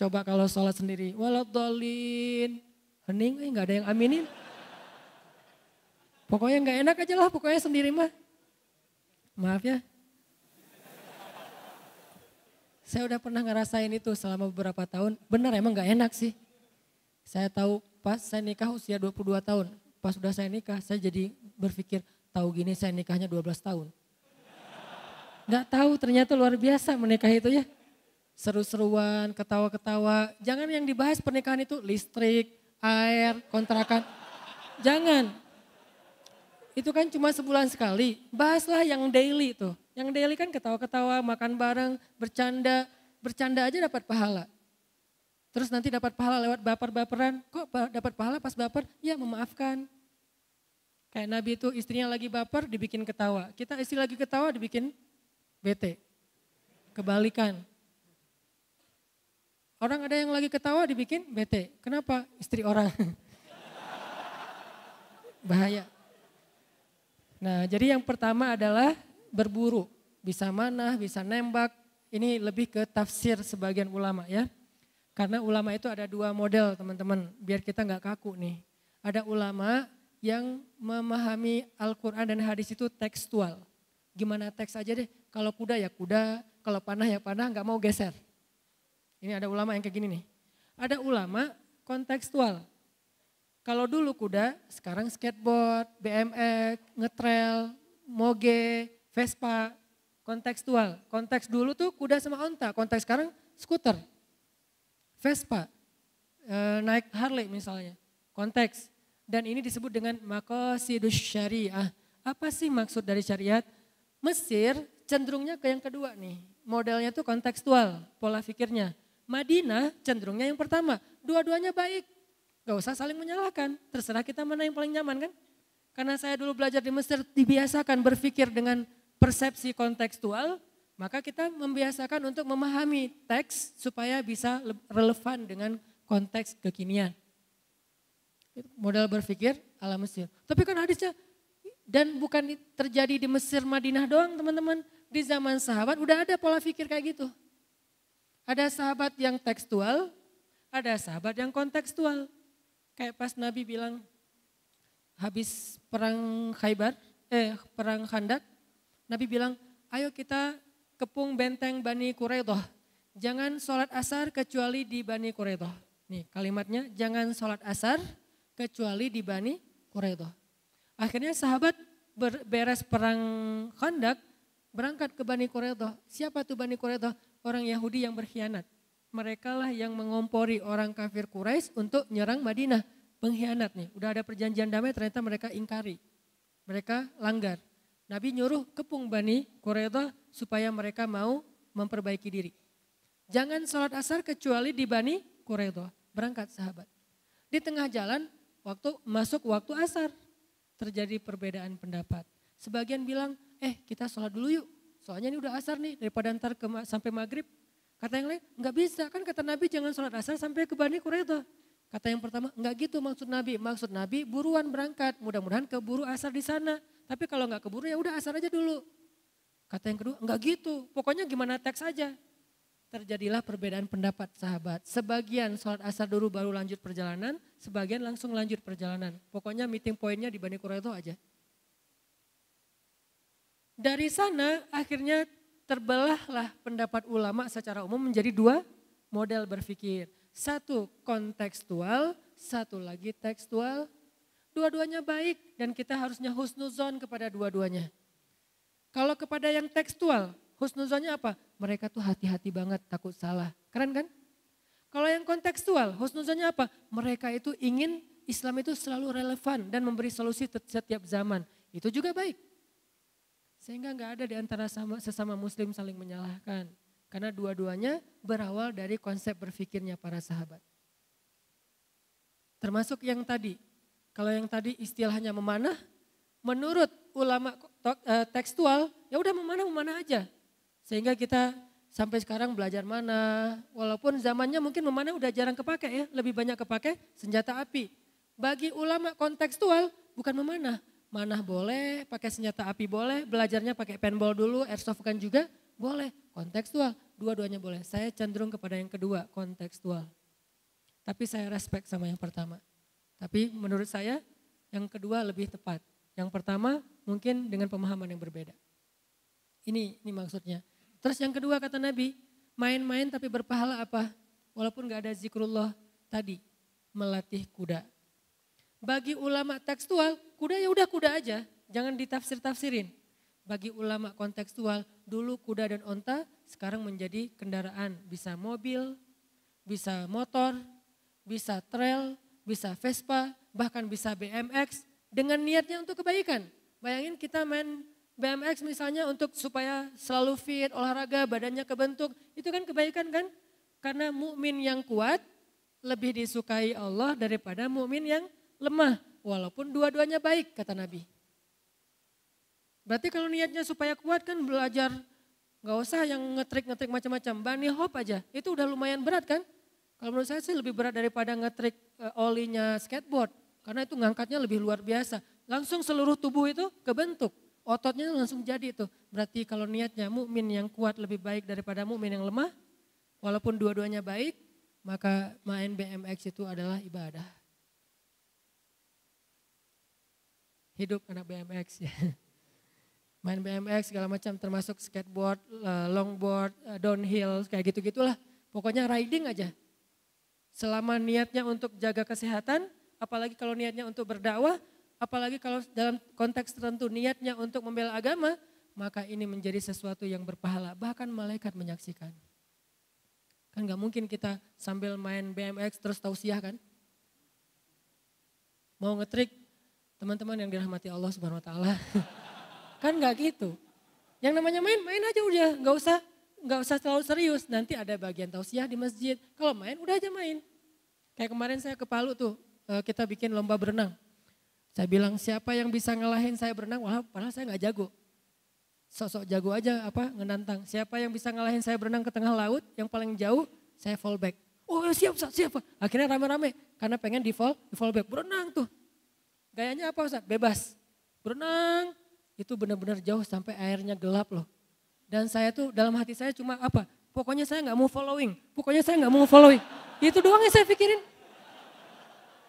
Coba kalau sholat sendiri, waladhalin. Hening, eh, nggak ada yang aminin. Pokoknya nggak enak aja lah, pokoknya sendiri mah. Maaf ya. Saya udah pernah ngerasain itu selama beberapa tahun. Benar emang nggak enak sih. Saya tahu pas saya nikah usia 22 tahun pas sudah saya nikah saya jadi berpikir tahu gini saya nikahnya 12 tahun. Nggak tahu ternyata luar biasa menikah itu ya. Seru-seruan, ketawa-ketawa. Jangan yang dibahas pernikahan itu listrik, air, kontrakan. Jangan. Itu kan cuma sebulan sekali. Bahaslah yang daily tuh. Yang daily kan ketawa-ketawa, makan bareng, bercanda. Bercanda aja dapat pahala. Terus nanti dapat pahala lewat baper-baperan. Kok dapat pahala pas baper? Ya memaafkan. Kayak Nabi itu istrinya lagi baper dibikin ketawa. Kita istri lagi ketawa dibikin bete. Kebalikan. Orang ada yang lagi ketawa dibikin bete. Kenapa? Istri orang. Bahaya. Nah jadi yang pertama adalah berburu. Bisa mana, bisa nembak. Ini lebih ke tafsir sebagian ulama ya. Karena ulama itu ada dua model teman-teman, biar kita nggak kaku nih. Ada ulama yang memahami Al-Quran dan hadis itu tekstual. Gimana teks aja deh, kalau kuda ya kuda, kalau panah ya panah, nggak mau geser. Ini ada ulama yang kayak gini nih. Ada ulama kontekstual. Kalau dulu kuda, sekarang skateboard, BMX, ngetrail, moge, Vespa, kontekstual. Konteks dulu tuh kuda sama onta, konteks sekarang skuter. Vespa, e, naik Harley misalnya, konteks. Dan ini disebut dengan makosidus syariah. Apa sih maksud dari syariat? Mesir cenderungnya ke yang kedua nih. Modelnya tuh kontekstual, pola pikirnya. Madinah cenderungnya yang pertama. Dua-duanya baik. Gak usah saling menyalahkan. Terserah kita mana yang paling nyaman kan. Karena saya dulu belajar di Mesir dibiasakan berpikir dengan persepsi kontekstual, maka kita membiasakan untuk memahami teks supaya bisa relevan dengan konteks kekinian. Modal berpikir ala Mesir. Tapi kan hadisnya dan bukan terjadi di Mesir Madinah doang teman-teman. Di zaman sahabat udah ada pola pikir kayak gitu. Ada sahabat yang tekstual, ada sahabat yang kontekstual. Kayak pas Nabi bilang habis perang Khaybar, eh perang Khandak, Nabi bilang, ayo kita kepung benteng Bani Quraidah. Jangan sholat asar kecuali di Bani Quraidah. Nih kalimatnya, jangan sholat asar kecuali di Bani Quraidah. Akhirnya sahabat beres perang Khandak, berangkat ke Bani Quraidah. Siapa tuh Bani Quraidah? Orang Yahudi yang berkhianat. Mereka lah yang mengompori orang kafir Quraisy untuk nyerang Madinah. Pengkhianat nih, udah ada perjanjian damai ternyata mereka ingkari. Mereka langgar. Nabi nyuruh kepung Bani Quraidah supaya mereka mau memperbaiki diri. Jangan sholat asar kecuali di Bani Quraidah. Berangkat sahabat. Di tengah jalan waktu masuk waktu asar terjadi perbedaan pendapat. Sebagian bilang, eh kita sholat dulu yuk. Soalnya ini udah asar nih daripada ntar ke, sampai maghrib. Kata yang lain, nggak bisa kan kata Nabi jangan sholat asar sampai ke Bani Quraidah. Kata yang pertama, enggak gitu maksud Nabi. Maksud Nabi buruan berangkat, mudah-mudahan keburu asar di sana. Tapi kalau enggak keburu ya udah asar aja dulu. Kata yang kedua, enggak gitu. Pokoknya gimana teks aja. Terjadilah perbedaan pendapat sahabat. Sebagian sholat asar dulu baru lanjut perjalanan, sebagian langsung lanjut perjalanan. Pokoknya meeting poinnya di Bani Quraidah aja. Dari sana akhirnya terbelahlah pendapat ulama secara umum menjadi dua model berpikir. Satu kontekstual, satu lagi tekstual. Dua-duanya baik dan kita harusnya husnuzon kepada dua-duanya. Kalau kepada yang tekstual, husnuzonnya apa? Mereka tuh hati-hati banget takut salah. Keren kan? Kalau yang kontekstual, husnuzonnya apa? Mereka itu ingin Islam itu selalu relevan dan memberi solusi setiap zaman. Itu juga baik. Sehingga nggak ada di antara sama, sesama muslim saling menyalahkan. Karena dua-duanya berawal dari konsep berpikirnya para sahabat. Termasuk yang tadi, kalau yang tadi istilahnya memanah, menurut ulama eh, tekstual, ya udah memanah memanah aja. Sehingga kita sampai sekarang belajar mana, walaupun zamannya mungkin memanah udah jarang kepake ya, lebih banyak kepake senjata api. Bagi ulama kontekstual bukan memanah, manah boleh, pakai senjata api boleh, belajarnya pakai paintball dulu, airsoft kan juga, boleh, kontekstual, dua-duanya boleh. Saya cenderung kepada yang kedua, kontekstual. Tapi saya respect sama yang pertama. Tapi menurut saya yang kedua lebih tepat. Yang pertama mungkin dengan pemahaman yang berbeda. Ini ini maksudnya. Terus yang kedua kata Nabi, main-main tapi berpahala apa? Walaupun gak ada zikrullah tadi, melatih kuda. Bagi ulama tekstual, kuda ya udah kuda aja, jangan ditafsir-tafsirin. Bagi ulama kontekstual, dulu kuda dan onta sekarang menjadi kendaraan. Bisa mobil, bisa motor, bisa trail, bisa Vespa, bahkan bisa BMX dengan niatnya untuk kebaikan. Bayangin kita main BMX misalnya untuk supaya selalu fit, olahraga, badannya kebentuk, itu kan kebaikan kan? Karena mukmin yang kuat lebih disukai Allah daripada mukmin yang lemah, walaupun dua-duanya baik kata Nabi. Berarti kalau niatnya supaya kuat kan belajar nggak usah yang ngetrik-ngetrik macam-macam. Bani hop aja, itu udah lumayan berat kan? Kalau menurut saya sih lebih berat daripada ngetrik uh, olinya skateboard. Karena itu ngangkatnya lebih luar biasa. Langsung seluruh tubuh itu kebentuk. Ototnya langsung jadi itu. Berarti kalau niatnya mukmin yang kuat lebih baik daripada mukmin yang lemah, walaupun dua-duanya baik, maka main BMX itu adalah ibadah. Hidup anak BMX ya main BMX segala macam termasuk skateboard, eh, longboard, eh, downhill kayak gitu-gitulah. Pokoknya riding aja. Selama niatnya untuk jaga kesehatan, apalagi kalau niatnya untuk berdakwah, apalagi kalau dalam konteks tertentu niatnya untuk membela agama, maka ini menjadi sesuatu yang berpahala. Bahkan malaikat menyaksikan. Kan gak mungkin kita sambil main BMX terus tausiah kan? Mau ngetrik, teman-teman yang dirahmati Allah subhanahu wa ta'ala. Kan nggak gitu. Yang namanya main, main aja udah, nggak usah nggak usah terlalu serius. Nanti ada bagian tausiah di masjid. Kalau main, udah aja main. Kayak kemarin saya ke Palu tuh, kita bikin lomba berenang. Saya bilang siapa yang bisa ngalahin saya berenang, wah padahal saya nggak jago. Sosok jago aja apa ngenantang. Siapa yang bisa ngalahin saya berenang ke tengah laut, yang paling jauh, saya fallback. Oh ya siap Ustaz, siap. Akhirnya rame-rame karena pengen di fall, di fallback. Berenang tuh. Gayanya apa Ustaz? Bebas. Berenang, itu benar-benar jauh sampai airnya gelap loh. Dan saya tuh dalam hati saya cuma apa? Pokoknya saya nggak mau following. Pokoknya saya nggak mau following. Itu doang yang saya pikirin.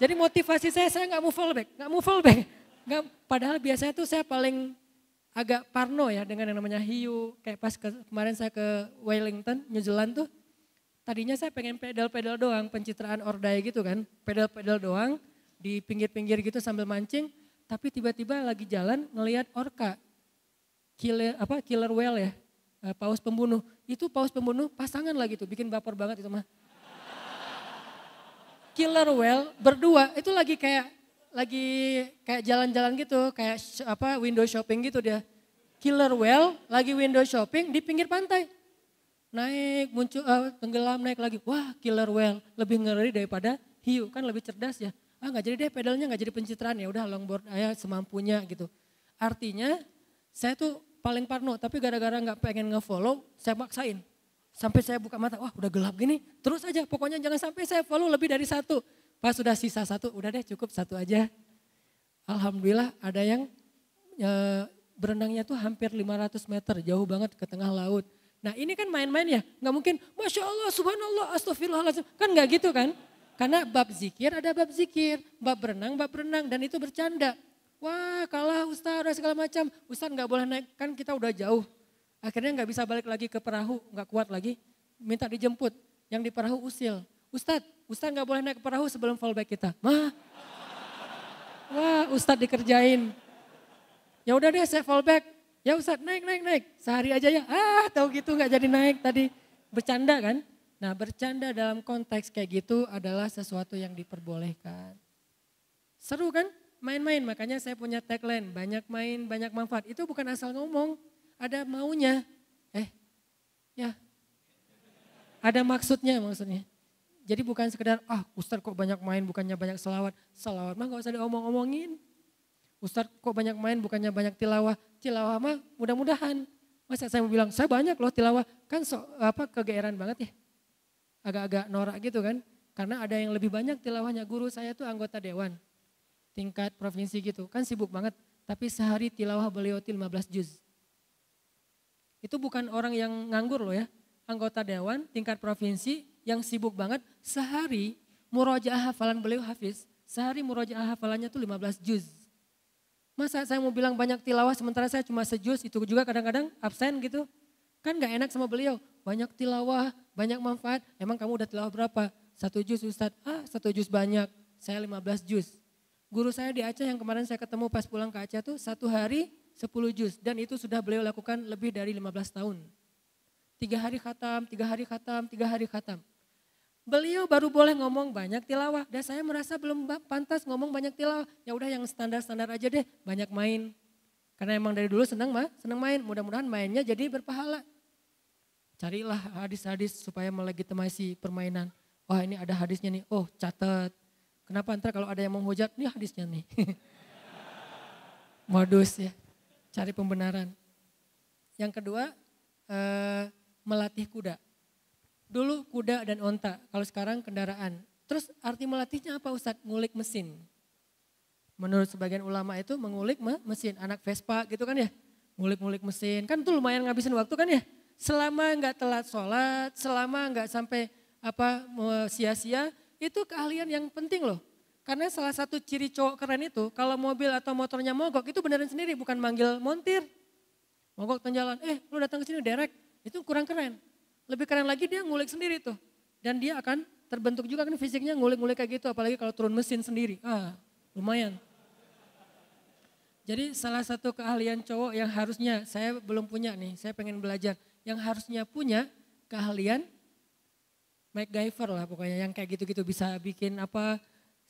Jadi motivasi saya, saya nggak mau follow back, nggak mau follow back. Gak, padahal biasanya tuh saya paling agak parno ya dengan yang namanya hiu. Kayak pas ke, kemarin saya ke Wellington, New Zealand tuh. Tadinya saya pengen pedal-pedal doang, pencitraan ordai gitu kan. Pedal-pedal doang di pinggir-pinggir gitu sambil mancing. Tapi tiba-tiba lagi jalan ngelihat orka, killer apa killer whale ya, eh, paus pembunuh. Itu paus pembunuh pasangan lagi tuh, bikin baper banget itu mah. Killer whale berdua itu lagi kayak lagi kayak jalan-jalan gitu, kayak apa window shopping gitu dia. Killer whale lagi window shopping di pinggir pantai. Naik, muncul, uh, tenggelam, naik lagi. Wah killer whale lebih ngeri daripada hiu, kan lebih cerdas ya ah nggak jadi deh pedalnya nggak jadi pencitraan ya udah longboard aja semampunya gitu. Artinya saya tuh paling parno tapi gara-gara nggak pengen ngefollow saya maksain. Sampai saya buka mata, wah udah gelap gini, terus aja pokoknya jangan sampai saya follow lebih dari satu. Pas sudah sisa satu, udah deh cukup satu aja. Alhamdulillah ada yang e, berenangnya tuh hampir 500 meter, jauh banget ke tengah laut. Nah ini kan main-main ya, nggak mungkin Masya Allah, Subhanallah, Astagfirullahaladzim. Kan nggak gitu kan? Karena bab zikir ada bab zikir, bab berenang, bab berenang dan itu bercanda. Wah kalah Ustaz segala macam, Ustaz nggak boleh naik, kan kita udah jauh. Akhirnya nggak bisa balik lagi ke perahu, nggak kuat lagi, minta dijemput. Yang di perahu usil, Ustadz, Ustadz nggak boleh naik ke perahu sebelum fallback kita. Mah, wah Ustadz dikerjain. Ya udah deh saya fallback. Ya Ustadz naik naik naik. Sehari aja ya. Ah tahu gitu nggak jadi naik tadi. Bercanda kan? Nah bercanda dalam konteks kayak gitu adalah sesuatu yang diperbolehkan. Seru kan? Main-main, makanya saya punya tagline, banyak main, banyak manfaat. Itu bukan asal ngomong, ada maunya. Eh, ya, ada maksudnya maksudnya. Jadi bukan sekedar, ah Ustadz kok banyak main bukannya banyak selawat. Selawat mah gak usah diomong-omongin. Ustadz kok banyak main bukannya banyak tilawah. Tilawah mah mudah-mudahan. Masa saya mau bilang, saya banyak loh tilawah. Kan so, apa kegeeran banget ya. Agak-agak norak gitu kan. Karena ada yang lebih banyak tilawahnya. Guru saya tuh anggota dewan. Tingkat provinsi gitu. Kan sibuk banget. Tapi sehari tilawah beliau 15 juz. Itu bukan orang yang nganggur loh ya. Anggota dewan tingkat provinsi yang sibuk banget, sehari murojaah hafalan beliau hafiz, sehari murojaah hafalannya tuh 15 juz. Masa saya mau bilang banyak tilawah sementara saya cuma sejuz, itu juga kadang-kadang absen gitu. Kan gak enak sama beliau, banyak tilawah, banyak manfaat, emang kamu udah tilawah berapa? Satu juz Ustadz, ah satu juz banyak, saya 15 juz. Guru saya di Aceh yang kemarin saya ketemu pas pulang ke Aceh tuh satu hari 10 juz dan itu sudah beliau lakukan lebih dari 15 tahun. Tiga hari khatam, tiga hari khatam, tiga hari khatam. Beliau baru boleh ngomong banyak tilawah dan saya merasa belum pantas ngomong banyak tilawah. Ya udah yang standar-standar aja deh, banyak main. Karena emang dari dulu senang mah, senang main. Mudah-mudahan mainnya jadi berpahala. Carilah hadis-hadis supaya melegitimasi permainan. Wah ini ada hadisnya nih, oh catat. Kenapa ntar kalau ada yang menghujat, nih hadisnya nih. Modus ya, cari pembenaran. Yang kedua, eh, melatih kuda. Dulu kuda dan onta, kalau sekarang kendaraan. Terus arti melatihnya apa Ustadz? Ngulik mesin. Menurut sebagian ulama itu mengulik mesin, anak Vespa gitu kan ya. Ngulik-ngulik mesin, kan itu lumayan ngabisin waktu kan ya. Selama nggak telat sholat, selama nggak sampai apa sia-sia, itu keahlian yang penting loh. Karena salah satu ciri cowok keren itu, kalau mobil atau motornya mogok, itu beneran sendiri, bukan manggil montir. Mogok jalan, eh lu datang ke sini derek, itu kurang keren. Lebih keren lagi dia ngulik sendiri tuh. Dan dia akan terbentuk juga kan fisiknya ngulik-ngulik kayak gitu. Apalagi kalau turun mesin sendiri. Ah lumayan. Jadi salah satu keahlian cowok yang harusnya saya belum punya nih. Saya pengen belajar. Yang harusnya punya keahlian MacGyver lah pokoknya. Yang kayak gitu-gitu bisa bikin apa.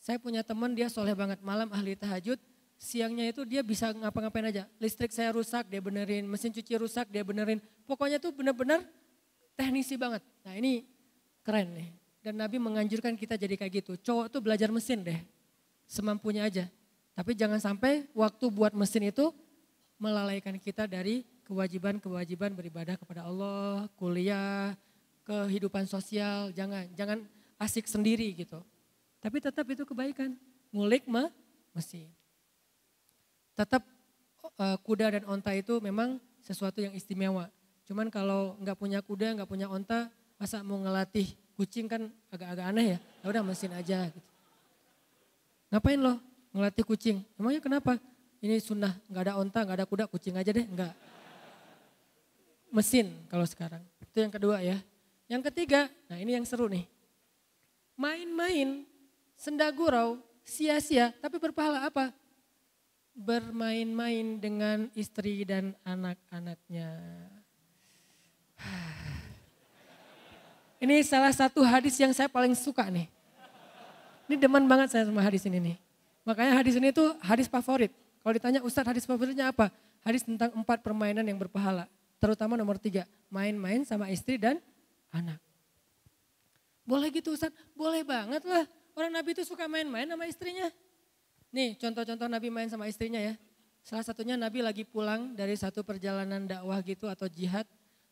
Saya punya teman dia soleh banget malam ahli tahajud siangnya itu dia bisa ngapa-ngapain aja. Listrik saya rusak, dia benerin. Mesin cuci rusak, dia benerin. Pokoknya tuh bener-bener teknisi banget. Nah ini keren nih. Dan Nabi menganjurkan kita jadi kayak gitu. Cowok tuh belajar mesin deh. Semampunya aja. Tapi jangan sampai waktu buat mesin itu melalaikan kita dari kewajiban-kewajiban beribadah kepada Allah, kuliah, kehidupan sosial. Jangan, jangan asik sendiri gitu. Tapi tetap itu kebaikan. Ngulik mah mesin. Tetap uh, kuda dan onta itu memang sesuatu yang istimewa. Cuman kalau nggak punya kuda, nggak punya onta, masa mau ngelatih kucing kan agak-agak aneh ya. Ya udah mesin aja gitu. Ngapain loh ngelatih kucing? Emangnya kenapa? Ini sunnah, nggak ada onta, nggak ada kuda, kucing aja deh, nggak. Mesin kalau sekarang. Itu yang kedua ya. Yang ketiga, nah ini yang seru nih. Main-main, senda gurau, sia-sia, tapi berpahala apa? Bermain-main dengan istri dan anak-anaknya. Ini salah satu hadis yang saya paling suka nih. Ini demen banget saya sama hadis ini nih. Makanya hadis ini tuh hadis favorit. Kalau ditanya Ustadz hadis favoritnya apa? Hadis tentang empat permainan yang berpahala. Terutama nomor tiga, main-main sama istri dan anak. Boleh gitu Ustadz? Boleh banget lah. Orang Nabi itu suka main-main sama istrinya. Nih contoh-contoh Nabi main sama istrinya ya. Salah satunya Nabi lagi pulang dari satu perjalanan dakwah gitu atau jihad.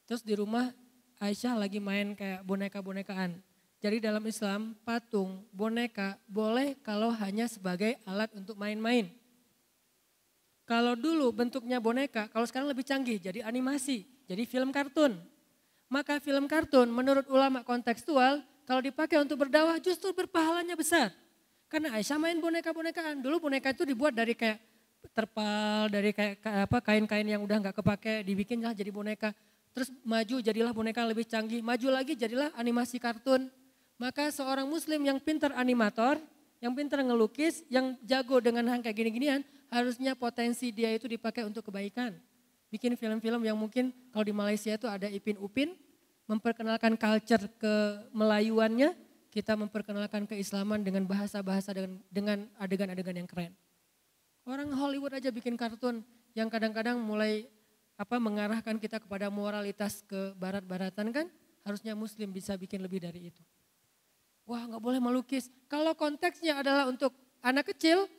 Terus di rumah Aisyah lagi main kayak boneka-bonekaan. Jadi dalam Islam patung, boneka boleh kalau hanya sebagai alat untuk main-main. Kalau dulu bentuknya boneka, kalau sekarang lebih canggih jadi animasi, jadi film kartun. Maka film kartun menurut ulama kontekstual kalau dipakai untuk berdakwah justru berpahalanya besar. Karena Aisyah main boneka-bonekaan. Dulu boneka itu dibuat dari kayak terpal, dari kayak apa kain-kain yang udah nggak kepake, dibikinlah jadi boneka. Terus maju jadilah boneka lebih canggih, maju lagi jadilah animasi kartun. Maka seorang muslim yang pintar animator, yang pintar ngelukis, yang jago dengan hal kayak gini-ginian, harusnya potensi dia itu dipakai untuk kebaikan. Bikin film-film yang mungkin kalau di Malaysia itu ada Ipin Upin, memperkenalkan culture ke Melayuannya, kita memperkenalkan keislaman dengan bahasa-bahasa dengan, adegan-adegan yang keren. Orang Hollywood aja bikin kartun yang kadang-kadang mulai apa mengarahkan kita kepada moralitas ke barat-baratan kan, harusnya muslim bisa bikin lebih dari itu. Wah nggak boleh melukis. Kalau konteksnya adalah untuk anak kecil,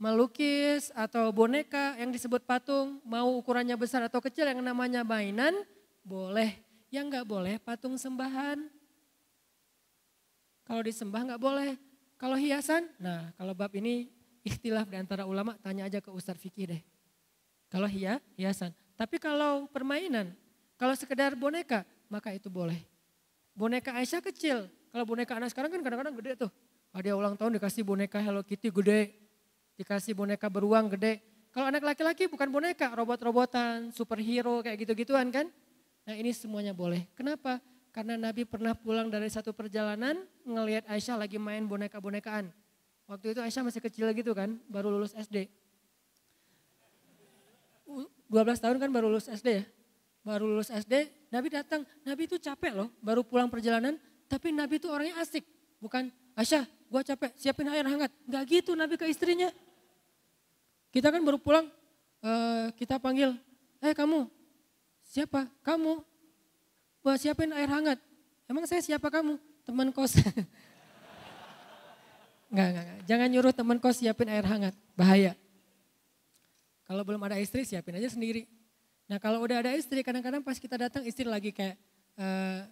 melukis atau boneka yang disebut patung, mau ukurannya besar atau kecil yang namanya mainan, boleh. Yang nggak boleh patung sembahan. Kalau disembah nggak boleh. Kalau hiasan, nah kalau bab ini ikhtilaf di antara ulama, tanya aja ke Ustadz Fikih deh. Kalau hia, hiasan. Tapi kalau permainan, kalau sekedar boneka, maka itu boleh. Boneka Aisyah kecil, kalau boneka anak sekarang kan kadang-kadang gede tuh. Ada ulang tahun dikasih boneka Hello Kitty gede. Dikasih boneka beruang gede. Kalau anak laki-laki bukan boneka, robot-robotan, superhero kayak gitu-gituan kan. Nah ini semuanya boleh. Kenapa? Karena Nabi pernah pulang dari satu perjalanan ngelihat Aisyah lagi main boneka-bonekaan. Waktu itu Aisyah masih kecil gitu kan, baru lulus SD. 12 tahun kan baru lulus SD ya. Baru lulus SD, Nabi datang. Nabi itu capek loh, baru pulang perjalanan, tapi Nabi itu orangnya asik. Bukan, Aisyah gue capek siapin air hangat. Gak gitu Nabi ke istrinya. Kita kan baru pulang, uh, kita panggil, eh kamu, siapa? Kamu, buat siapin air hangat. Emang saya siapa kamu? Teman kos. Enggak, enggak, enggak. Jangan nyuruh teman kos siapin air hangat, bahaya. Kalau belum ada istri siapin aja sendiri. Nah kalau udah ada istri kadang-kadang pas kita datang istri lagi kayak uh,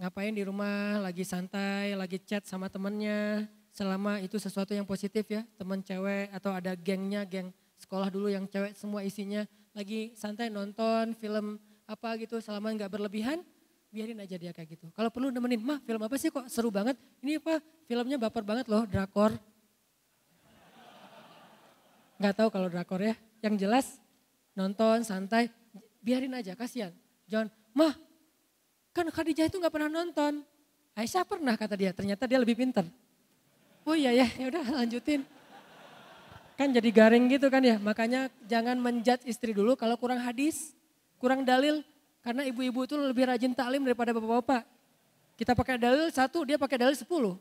ngapain di rumah, lagi santai, lagi chat sama temennya, selama itu sesuatu yang positif ya, teman cewek atau ada gengnya, geng sekolah dulu yang cewek semua isinya, lagi santai nonton film apa gitu selama nggak berlebihan, biarin aja dia kayak gitu. Kalau perlu nemenin, mah film apa sih kok seru banget, ini apa filmnya baper banget loh, drakor. Nggak tahu kalau drakor ya, yang jelas nonton santai, biarin aja kasihan. Jangan, mah Kan Khadijah itu nggak pernah nonton. Aisyah pernah kata dia, ternyata dia lebih pintar. Oh iya ya, ya udah lanjutin. Kan jadi garing gitu kan ya, makanya jangan menjat istri dulu kalau kurang hadis, kurang dalil. Karena ibu-ibu itu lebih rajin taklim daripada bapak-bapak. Kita pakai dalil satu, dia pakai dalil sepuluh.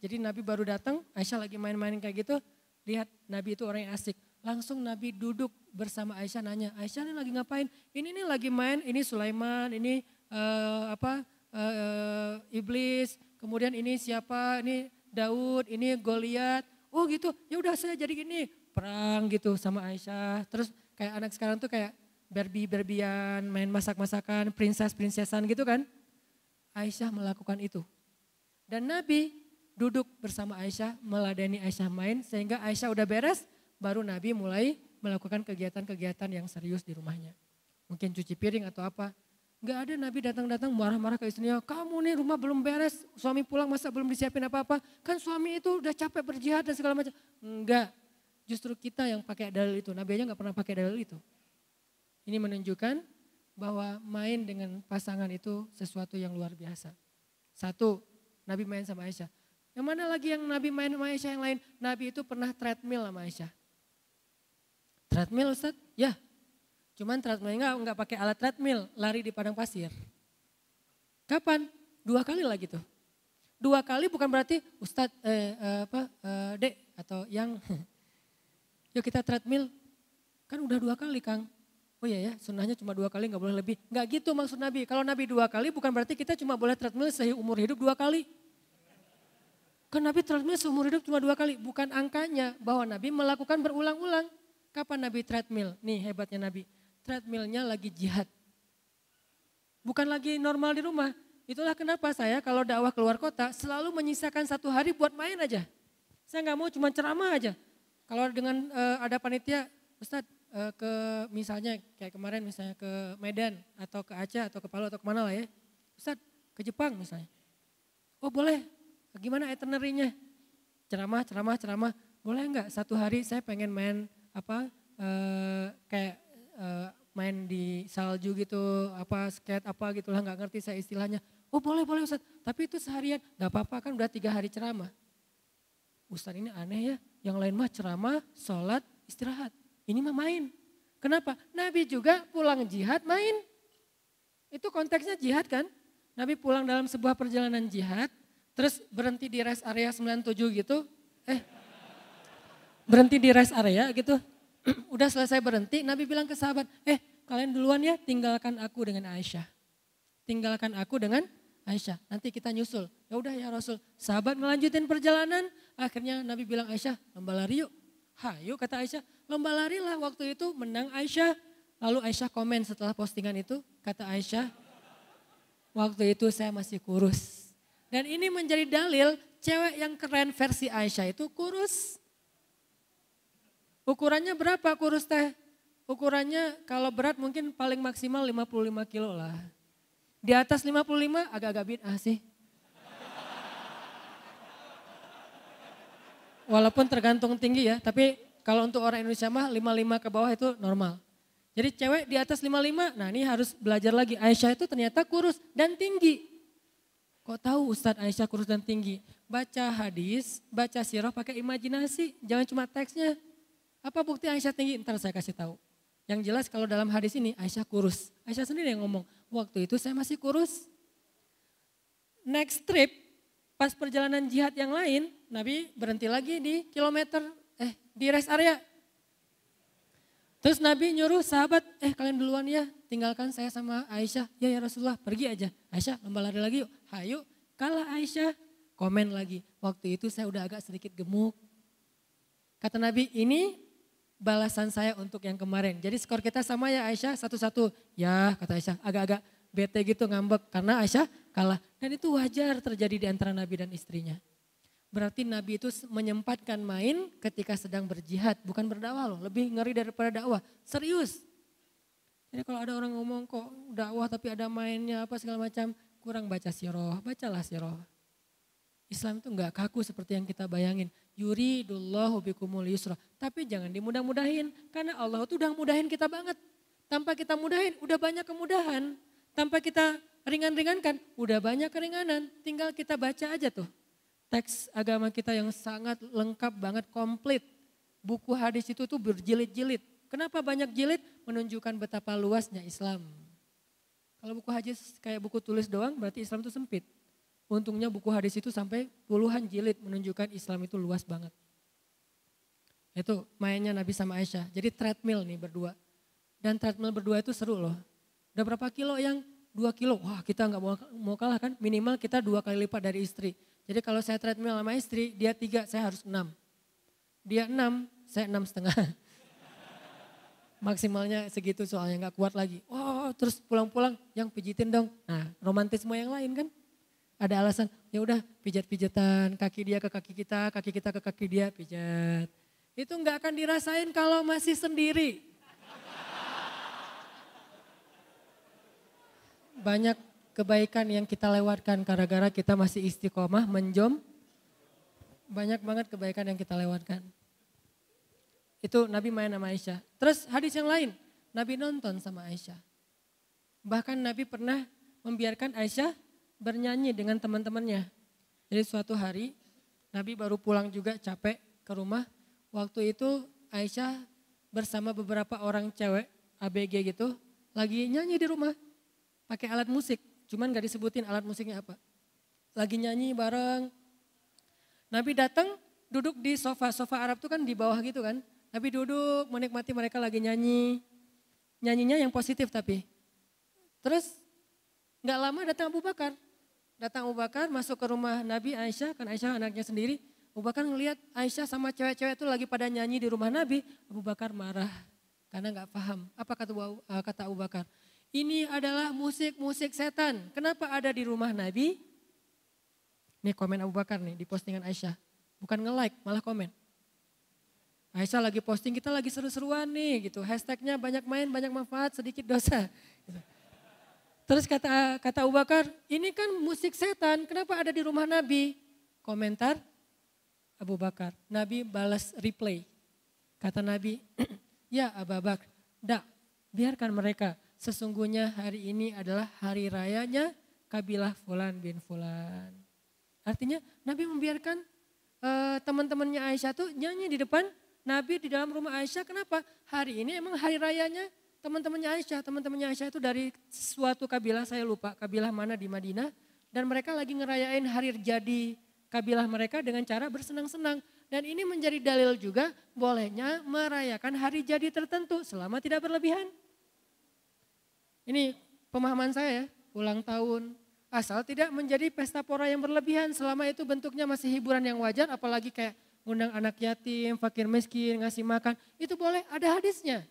Jadi Nabi baru datang, Aisyah lagi main-main kayak gitu, lihat Nabi itu orang yang asik. Langsung Nabi duduk bersama Aisyah nanya, Aisyah ini lagi ngapain? Ini nih lagi main, ini Sulaiman, ini uh, apa uh, iblis, kemudian ini siapa? Ini Daud, ini Goliat. Oh gitu, ya udah saya jadi gini perang gitu sama Aisyah. Terus kayak anak sekarang tuh kayak berbi berbian, main masak-masakan, princess-princessan gitu kan. Aisyah melakukan itu. Dan Nabi duduk bersama Aisyah, meladeni Aisyah main sehingga Aisyah udah beres, baru Nabi mulai melakukan kegiatan-kegiatan yang serius di rumahnya. Mungkin cuci piring atau apa. Gak ada Nabi datang-datang marah-marah ke istrinya, kamu nih rumah belum beres, suami pulang masa belum disiapin apa-apa. Kan suami itu udah capek berjihad dan segala macam. Enggak, justru kita yang pakai dalil itu. Nabi aja gak pernah pakai dalil itu. Ini menunjukkan bahwa main dengan pasangan itu sesuatu yang luar biasa. Satu, Nabi main sama Aisyah. Yang mana lagi yang Nabi main sama Aisyah yang lain? Nabi itu pernah treadmill sama Aisyah. Treadmill Ustaz? Ya. Cuman treadmill enggak, enggak pakai alat treadmill, lari di padang pasir. Kapan? Dua kali lagi tuh. Dua kali bukan berarti Ustadz eh, eh, apa eh, dek atau yang yuk kita treadmill kan udah dua kali Kang. Oh iya ya, sunnahnya cuma dua kali nggak boleh lebih. Nggak gitu maksud Nabi. Kalau Nabi dua kali bukan berarti kita cuma boleh treadmill seumur hidup dua kali. Kan Nabi treadmill seumur hidup cuma dua kali. Bukan angkanya bahwa Nabi melakukan berulang-ulang. Kapan Nabi treadmill? Nih hebatnya Nabi. Treadmillnya lagi jihad. Bukan lagi normal di rumah. Itulah kenapa saya kalau dakwah keluar kota selalu menyisakan satu hari buat main aja. Saya nggak mau cuma ceramah aja. Kalau dengan uh, ada panitia, Ustadz uh, ke misalnya kayak kemarin misalnya ke Medan atau ke Aceh atau ke Palu atau ke mana lah ya. Ustadz ke Jepang misalnya. Oh boleh, gimana itinerary-nya? Ceramah, ceramah, ceramah. Boleh nggak satu hari saya pengen main apa uh, kayak uh, main di salju gitu, apa skate apa gitulah nggak ngerti saya istilahnya. Oh boleh boleh Ustaz, tapi itu seharian nggak apa-apa kan udah tiga hari ceramah. Ustaz ini aneh ya, yang lain mah ceramah, sholat, istirahat. Ini mah main. Kenapa? Nabi juga pulang jihad main. Itu konteksnya jihad kan? Nabi pulang dalam sebuah perjalanan jihad, terus berhenti di rest area 97 gitu. Eh, berhenti di rest area gitu udah selesai berhenti, Nabi bilang ke sahabat, eh kalian duluan ya tinggalkan aku dengan Aisyah. Tinggalkan aku dengan Aisyah, nanti kita nyusul. Ya udah ya Rasul, sahabat melanjutin perjalanan, akhirnya Nabi bilang Aisyah, lomba lari yuk. Hayu kata Aisyah, lomba lari lah waktu itu menang Aisyah. Lalu Aisyah komen setelah postingan itu, kata Aisyah, waktu itu saya masih kurus. Dan ini menjadi dalil cewek yang keren versi Aisyah itu kurus. Ukurannya berapa kurus teh? Ukurannya kalau berat mungkin paling maksimal 55 kilo lah. Di atas 55 agak-agak bid'ah sih. Walaupun tergantung tinggi ya, tapi kalau untuk orang Indonesia mah 55 ke bawah itu normal. Jadi cewek di atas 55, nah ini harus belajar lagi. Aisyah itu ternyata kurus dan tinggi. Kok tahu Ustadz Aisyah kurus dan tinggi? Baca hadis, baca sirah pakai imajinasi, jangan cuma teksnya. Apa bukti Aisyah tinggi? Ntar saya kasih tahu. Yang jelas kalau dalam hadis ini Aisyah kurus. Aisyah sendiri yang ngomong, waktu itu saya masih kurus. Next trip, pas perjalanan jihad yang lain, Nabi berhenti lagi di kilometer, eh di rest area. Terus Nabi nyuruh sahabat, eh kalian duluan ya, tinggalkan saya sama Aisyah. Ya ya Rasulullah, pergi aja. Aisyah lomba lari lagi yuk. Hayu, kalah Aisyah. Komen lagi, waktu itu saya udah agak sedikit gemuk. Kata Nabi, ini balasan saya untuk yang kemarin. Jadi skor kita sama ya Aisyah satu-satu. Ya kata Aisyah agak-agak bete gitu ngambek karena Aisyah kalah. Dan itu wajar terjadi di antara Nabi dan istrinya. Berarti Nabi itu menyempatkan main ketika sedang berjihad, bukan berdakwah loh. Lebih ngeri daripada dakwah, serius. Jadi kalau ada orang ngomong kok dakwah tapi ada mainnya apa segala macam, kurang baca siroh, bacalah siroh. Islam itu enggak kaku seperti yang kita bayangin. Yuridullahu bikumul yusra. Tapi jangan dimudah-mudahin. Karena Allah itu udah mudahin kita banget. Tanpa kita mudahin, udah banyak kemudahan. Tanpa kita ringan-ringankan, udah banyak keringanan. Tinggal kita baca aja tuh. Teks agama kita yang sangat lengkap banget, komplit. Buku hadis itu tuh berjilid-jilid. Kenapa banyak jilid? Menunjukkan betapa luasnya Islam. Kalau buku hadis kayak buku tulis doang berarti Islam itu sempit. Untungnya buku hadis itu sampai puluhan jilid menunjukkan Islam itu luas banget. Itu mainnya Nabi sama Aisyah. Jadi treadmill nih berdua. Dan treadmill berdua itu seru loh. Udah berapa kilo yang dua kilo? Wah kita nggak mau, kalah kan? Minimal kita dua kali lipat dari istri. Jadi kalau saya treadmill sama istri, dia tiga, saya harus enam. Dia enam, saya enam setengah. Maksimalnya segitu soalnya nggak kuat lagi. Oh terus pulang-pulang yang pijitin dong. Nah romantisme yang lain kan ada alasan, ya udah pijat-pijatan kaki dia ke kaki kita, kaki kita ke kaki dia, pijat. Itu nggak akan dirasain kalau masih sendiri. Banyak kebaikan yang kita lewatkan gara-gara kita masih istiqomah, menjom. Banyak banget kebaikan yang kita lewatkan. Itu Nabi main sama Aisyah. Terus hadis yang lain, Nabi nonton sama Aisyah. Bahkan Nabi pernah membiarkan Aisyah bernyanyi dengan teman-temannya. Jadi suatu hari Nabi baru pulang juga capek ke rumah. Waktu itu Aisyah bersama beberapa orang cewek ABG gitu lagi nyanyi di rumah pakai alat musik. Cuman gak disebutin alat musiknya apa. Lagi nyanyi bareng. Nabi datang duduk di sofa. Sofa Arab tuh kan di bawah gitu kan. Nabi duduk menikmati mereka lagi nyanyi. Nyanyinya yang positif tapi. Terus nggak lama datang Abu Bakar. Datang Abu Bakar masuk ke rumah Nabi Aisyah, kan Aisyah anaknya sendiri. Abu Bakar ngelihat Aisyah sama cewek-cewek itu lagi pada nyanyi di rumah Nabi. Abu Bakar marah karena nggak paham. Apa kata, uh, kata Abu Bakar? ini adalah musik-musik setan. Kenapa ada di rumah Nabi? Nih komen Abu Bakar nih di postingan Aisyah. Bukan nge-like, malah komen. Aisyah lagi posting, kita lagi seru-seruan nih gitu. Hashtagnya banyak main, banyak manfaat, sedikit dosa. Gitu. Terus kata kata Abu Bakar, ini kan musik setan, kenapa ada di rumah Nabi? Komentar Abu Bakar, Nabi balas replay. Kata Nabi, ya Abu Bakar, dak, biarkan mereka. Sesungguhnya hari ini adalah hari rayanya kabilah Fulan bin Fulan. Artinya Nabi membiarkan uh, teman-temannya Aisyah tuh nyanyi di depan Nabi di dalam rumah Aisyah. Kenapa? Hari ini emang hari rayanya teman-temannya Aisyah. Teman-temannya Aisyah itu dari suatu kabilah, saya lupa kabilah mana di Madinah. Dan mereka lagi ngerayain hari jadi kabilah mereka dengan cara bersenang-senang. Dan ini menjadi dalil juga bolehnya merayakan hari jadi tertentu selama tidak berlebihan. Ini pemahaman saya, ulang tahun. Asal tidak menjadi pesta pora yang berlebihan selama itu bentuknya masih hiburan yang wajar apalagi kayak ngundang anak yatim, fakir miskin, ngasih makan. Itu boleh, ada hadisnya.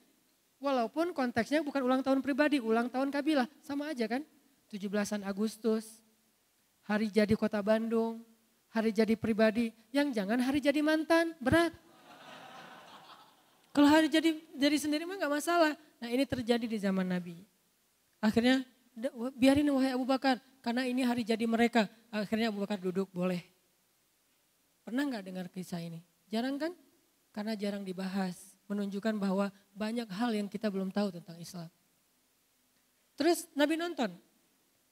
Walaupun konteksnya bukan ulang tahun pribadi, ulang tahun kabilah. Sama aja kan? 17 Agustus, hari jadi kota Bandung, hari jadi pribadi, yang jangan hari jadi mantan, berat. Kalau hari jadi jadi sendiri mah gak masalah. Nah ini terjadi di zaman Nabi. Akhirnya biarin wahai Abu Bakar, karena ini hari jadi mereka. Akhirnya Abu Bakar duduk, boleh. Pernah gak dengar kisah ini? Jarang kan? Karena jarang dibahas. Menunjukkan bahwa banyak hal yang kita belum tahu tentang Islam. Terus Nabi nonton.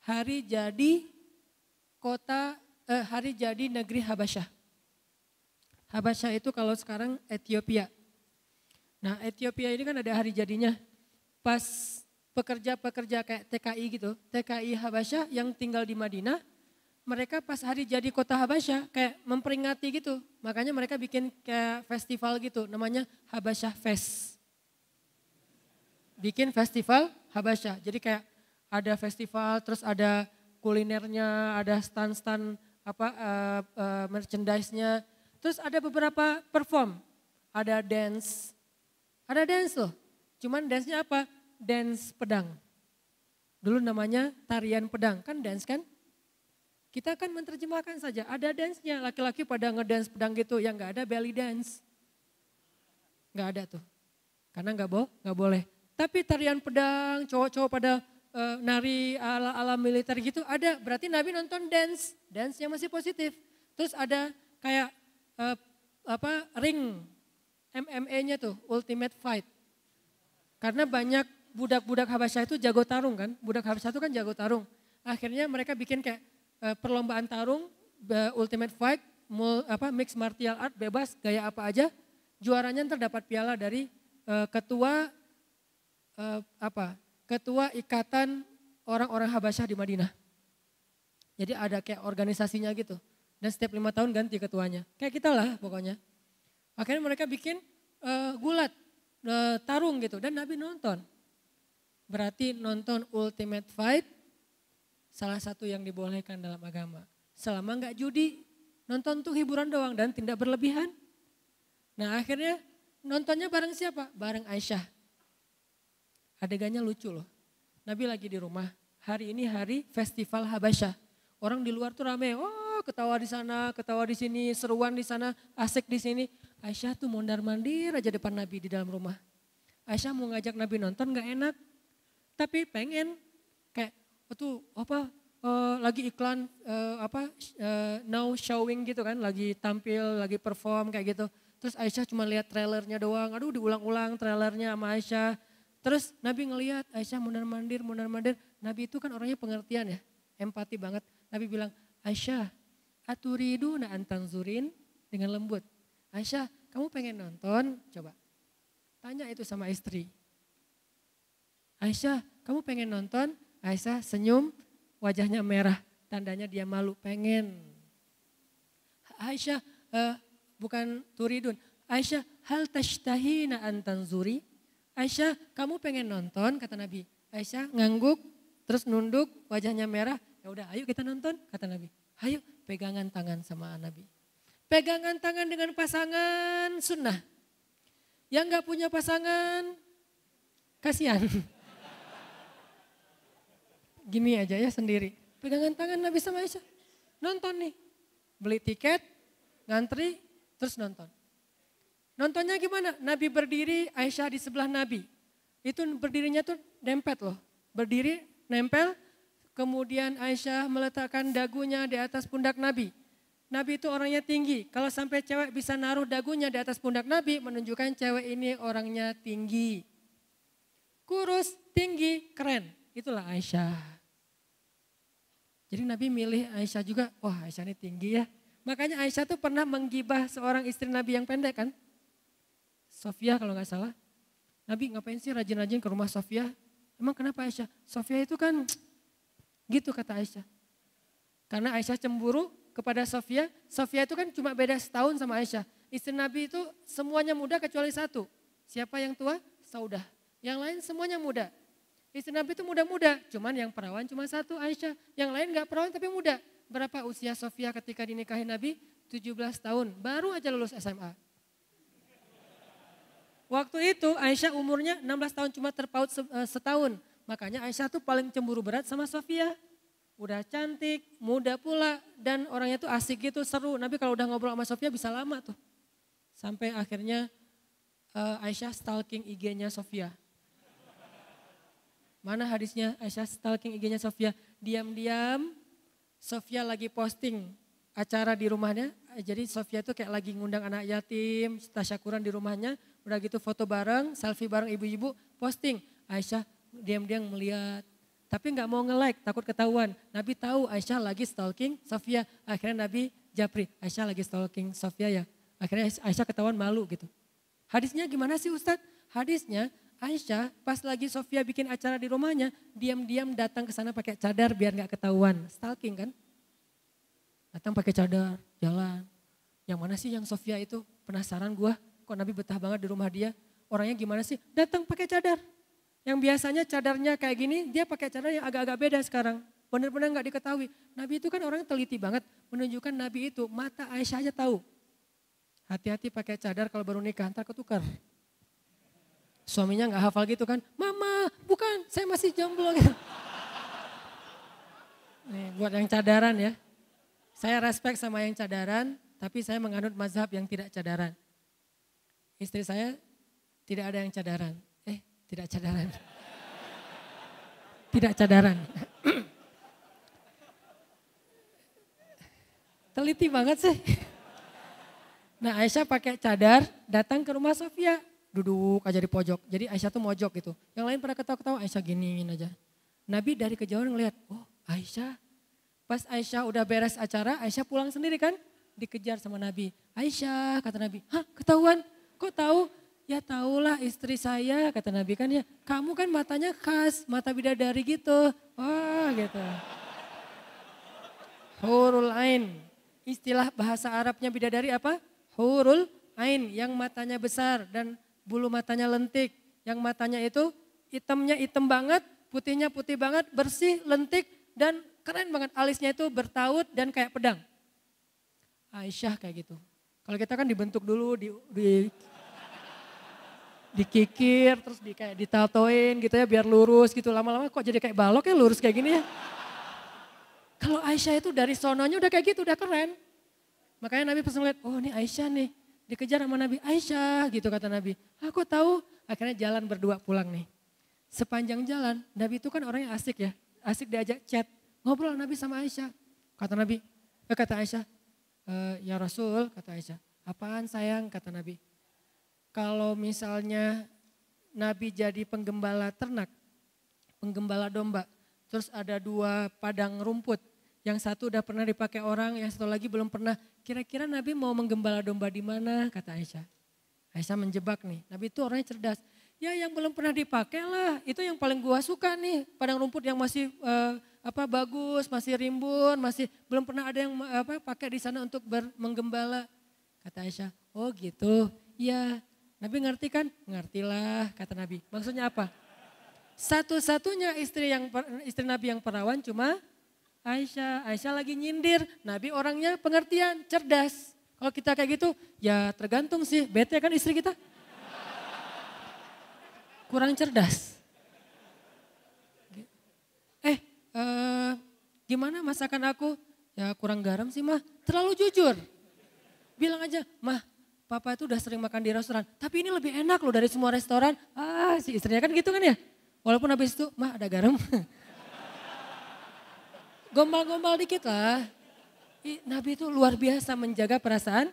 Hari jadi kota eh, hari jadi negeri Habasyah. Habasyah itu kalau sekarang Ethiopia. Nah Ethiopia ini kan ada hari jadinya. Pas pekerja-pekerja kayak TKI gitu, TKI Habasyah yang tinggal di Madinah, mereka pas hari jadi kota Habasyah kayak memperingati gitu. Makanya mereka bikin kayak festival gitu, namanya Habasyah Fest. Bikin festival Habasyah. Jadi kayak ada festival, terus ada kulinernya, ada stand-stand apa uh, uh, merchandise-nya. Terus ada beberapa perform, ada dance, ada dance loh. Cuman dance-nya apa? Dance pedang. Dulu namanya tarian pedang, kan dance kan? Kita akan menerjemahkan saja, ada dance-nya, laki-laki pada ngedance pedang gitu, yang nggak ada belly dance. Nggak ada tuh, karena nggak bo nggak boleh. Tapi tarian pedang, cowok-cowok pada uh, nari ala-ala militer gitu ada. Berarti Nabi nonton dance, dance yang masih positif. Terus ada kayak uh, apa ring MMA-nya tuh, Ultimate Fight. Karena banyak budak-budak Habasyah itu jago tarung kan, budak Habasyah itu kan jago tarung. Akhirnya mereka bikin kayak uh, perlombaan tarung, Ultimate Fight, mul, apa mix martial art bebas gaya apa aja. Juaranya terdapat piala dari uh, ketua uh, apa ketua ikatan orang-orang Habasyah di Madinah. Jadi ada kayak organisasinya gitu. Dan setiap lima tahun ganti ketuanya. Kayak kita lah pokoknya. Akhirnya mereka bikin uh, gulat, uh, tarung gitu. Dan Nabi nonton. Berarti nonton Ultimate Fight salah satu yang dibolehkan dalam agama. Selama nggak judi, nonton tuh hiburan doang dan tidak berlebihan. Nah akhirnya nontonnya bareng siapa? Bareng Aisyah. Adegannya lucu loh. Nabi lagi di rumah. Hari ini hari festival Habasyah. Orang di luar tuh rame, oh ketawa di sana, ketawa di sini, seruan di sana, asik di sini. Aisyah tuh mondar mandir aja depan Nabi di dalam rumah. Aisyah mau ngajak Nabi nonton gak enak. Tapi pengen itu apa uh, lagi iklan uh, apa uh, now showing gitu kan, lagi tampil, lagi perform kayak gitu. Terus Aisyah cuma lihat trailernya doang, aduh diulang-ulang trailernya sama Aisyah. Terus Nabi ngelihat Aisyah mundar mandir, mundar mandir. Nabi itu kan orangnya pengertian ya, empati banget. Nabi bilang, Aisyah, aturidu na zurin dengan lembut. Aisyah, kamu pengen nonton? Coba. Tanya itu sama istri. Aisyah, kamu pengen nonton? Aisyah senyum, wajahnya merah. Tandanya dia malu, pengen. Aisyah, uh, bukan turidun. Aisyah, hal tashtahina zuri? Aisyah kamu pengen nonton kata Nabi. Aisyah ngangguk terus nunduk wajahnya merah. Ya udah ayo kita nonton kata Nabi. Ayo pegangan tangan sama Nabi. Pegangan tangan dengan pasangan sunnah. Yang nggak punya pasangan kasihan. gini aja ya sendiri. Pegangan tangan Nabi sama Aisyah. Nonton nih. Beli tiket, ngantri, terus nonton. Nontonnya gimana? Nabi berdiri, Aisyah di sebelah Nabi. Itu berdirinya tuh dempet loh. Berdiri, nempel, kemudian Aisyah meletakkan dagunya di atas pundak Nabi. Nabi itu orangnya tinggi. Kalau sampai cewek bisa naruh dagunya di atas pundak Nabi, menunjukkan cewek ini orangnya tinggi. Kurus, tinggi, keren. Itulah Aisyah. Jadi Nabi milih Aisyah juga, wah Aisyah ini tinggi ya. Makanya Aisyah tuh pernah menggibah seorang istri Nabi yang pendek kan. Sofia kalau nggak salah. Nabi ngapain sih rajin-rajin ke rumah Sofia? Emang kenapa Aisyah? Sofia itu kan gitu kata Aisyah. Karena Aisyah cemburu kepada Sofia. Sofia itu kan cuma beda setahun sama Aisyah. Istri Nabi itu semuanya muda kecuali satu. Siapa yang tua? Saudah. Yang lain semuanya muda. Istri Nabi itu muda-muda, cuman yang perawan cuma satu Aisyah. Yang lain gak perawan tapi muda. Berapa usia Sofia ketika dinikahi Nabi? 17 tahun, baru aja lulus SMA. Waktu itu Aisyah umurnya 16 tahun cuma terpaut eh, setahun. Makanya Aisyah tuh paling cemburu berat sama Sofia udah cantik, muda pula, dan orangnya tuh asik gitu, seru. Nabi kalau udah ngobrol sama Sofia bisa lama tuh. Sampai akhirnya uh, Aisyah stalking IG-nya Sofia. Mana hadisnya Aisyah stalking IG-nya Sofia? Diam-diam Sofia lagi posting acara di rumahnya. Jadi Sofia tuh kayak lagi ngundang anak yatim, tasyakuran di rumahnya. Udah gitu foto bareng, selfie bareng ibu-ibu, posting. Aisyah diam-diam melihat tapi nggak mau nge-like, takut ketahuan. Nabi tahu Aisyah lagi stalking Sofia. Akhirnya Nabi japri, Aisyah lagi stalking Sofia ya. Akhirnya Aisyah ketahuan malu gitu. Hadisnya gimana sih Ustadz? Hadisnya Aisyah pas lagi Sofia bikin acara di rumahnya, diam-diam datang ke sana pakai cadar biar nggak ketahuan. Stalking kan? Datang pakai cadar, jalan. Yang mana sih yang Sofia itu? Penasaran gua, kok Nabi betah banget di rumah dia. Orangnya gimana sih? Datang pakai cadar. Yang biasanya cadarnya kayak gini, dia pakai cadar yang agak-agak beda sekarang. Benar-benar nggak diketahui. Nabi itu kan orang teliti banget, menunjukkan Nabi itu mata Aisyah aja tahu. Hati-hati pakai cadar kalau baru nikah, ntar ketukar. Suaminya nggak hafal gitu kan, mama bukan, saya masih jomblo gitu. Nih, buat yang cadaran ya. Saya respect sama yang cadaran, tapi saya menganut mazhab yang tidak cadaran. Istri saya tidak ada yang cadaran. Tidak cadaran. Tidak cadaran. Teliti banget sih. Nah Aisyah pakai cadar datang ke rumah Sofia. Duduk aja di pojok. Jadi Aisyah tuh mojok gitu. Yang lain pada ketawa-ketawa Aisyah giniin aja. Nabi dari kejauhan ngeliat, oh Aisyah. Pas Aisyah udah beres acara, Aisyah pulang sendiri kan. Dikejar sama Nabi. Aisyah kata Nabi, hah ketahuan? Kok tahu? Ya tahulah istri saya, kata Nabi kan ya, kamu kan matanya khas, mata bidadari gitu. Wah gitu. Hurul Ain. Istilah bahasa Arabnya bidadari apa? Hurul Ain, yang matanya besar dan bulu matanya lentik. Yang matanya itu hitamnya hitam banget, putihnya putih banget, bersih, lentik, dan keren banget. Alisnya itu bertaut dan kayak pedang. Aisyah kayak gitu. Kalau kita kan dibentuk dulu, di, di dikikir terus di kayak ditatoin gitu ya biar lurus gitu lama-lama kok jadi kayak balok ya lurus kayak gini ya. Kalau Aisyah itu dari sononya udah kayak gitu udah keren. Makanya Nabi pas ngeliat oh ini Aisyah nih dikejar sama Nabi Aisyah gitu kata Nabi. Aku ah, tahu akhirnya jalan berdua pulang nih. Sepanjang jalan Nabi itu kan orangnya asik ya asik diajak chat ngobrol Nabi sama Aisyah. Kata Nabi eh, kata Aisyah e, ya Rasul kata Aisyah apaan sayang kata Nabi kalau misalnya Nabi jadi penggembala ternak, penggembala domba, terus ada dua padang rumput, yang satu udah pernah dipakai orang, yang satu lagi belum pernah. Kira-kira Nabi mau menggembala domba di mana? Kata Aisyah. Aisyah menjebak nih. Nabi itu orangnya cerdas. Ya yang belum pernah dipakai lah, itu yang paling gua suka nih. Padang rumput yang masih uh, apa bagus, masih rimbun, masih belum pernah ada yang apa pakai di sana untuk ber, menggembala. Kata Aisyah, oh gitu. Ya Nabi ngerti kan? Ngertilah kata Nabi. Maksudnya apa? Satu-satunya istri yang istri Nabi yang perawan cuma Aisyah. Aisyah lagi nyindir. Nabi orangnya pengertian, cerdas. Kalau kita kayak gitu, ya tergantung sih. Bete kan istri kita? Kurang cerdas. Eh, e, gimana masakan aku? Ya kurang garam sih mah, terlalu jujur. Bilang aja, mah papa itu udah sering makan di restoran, tapi ini lebih enak loh dari semua restoran. Ah si istrinya kan gitu kan ya. Walaupun habis itu, mah ada garam. Gombal-gombal dikit lah. Nabi itu luar biasa menjaga perasaan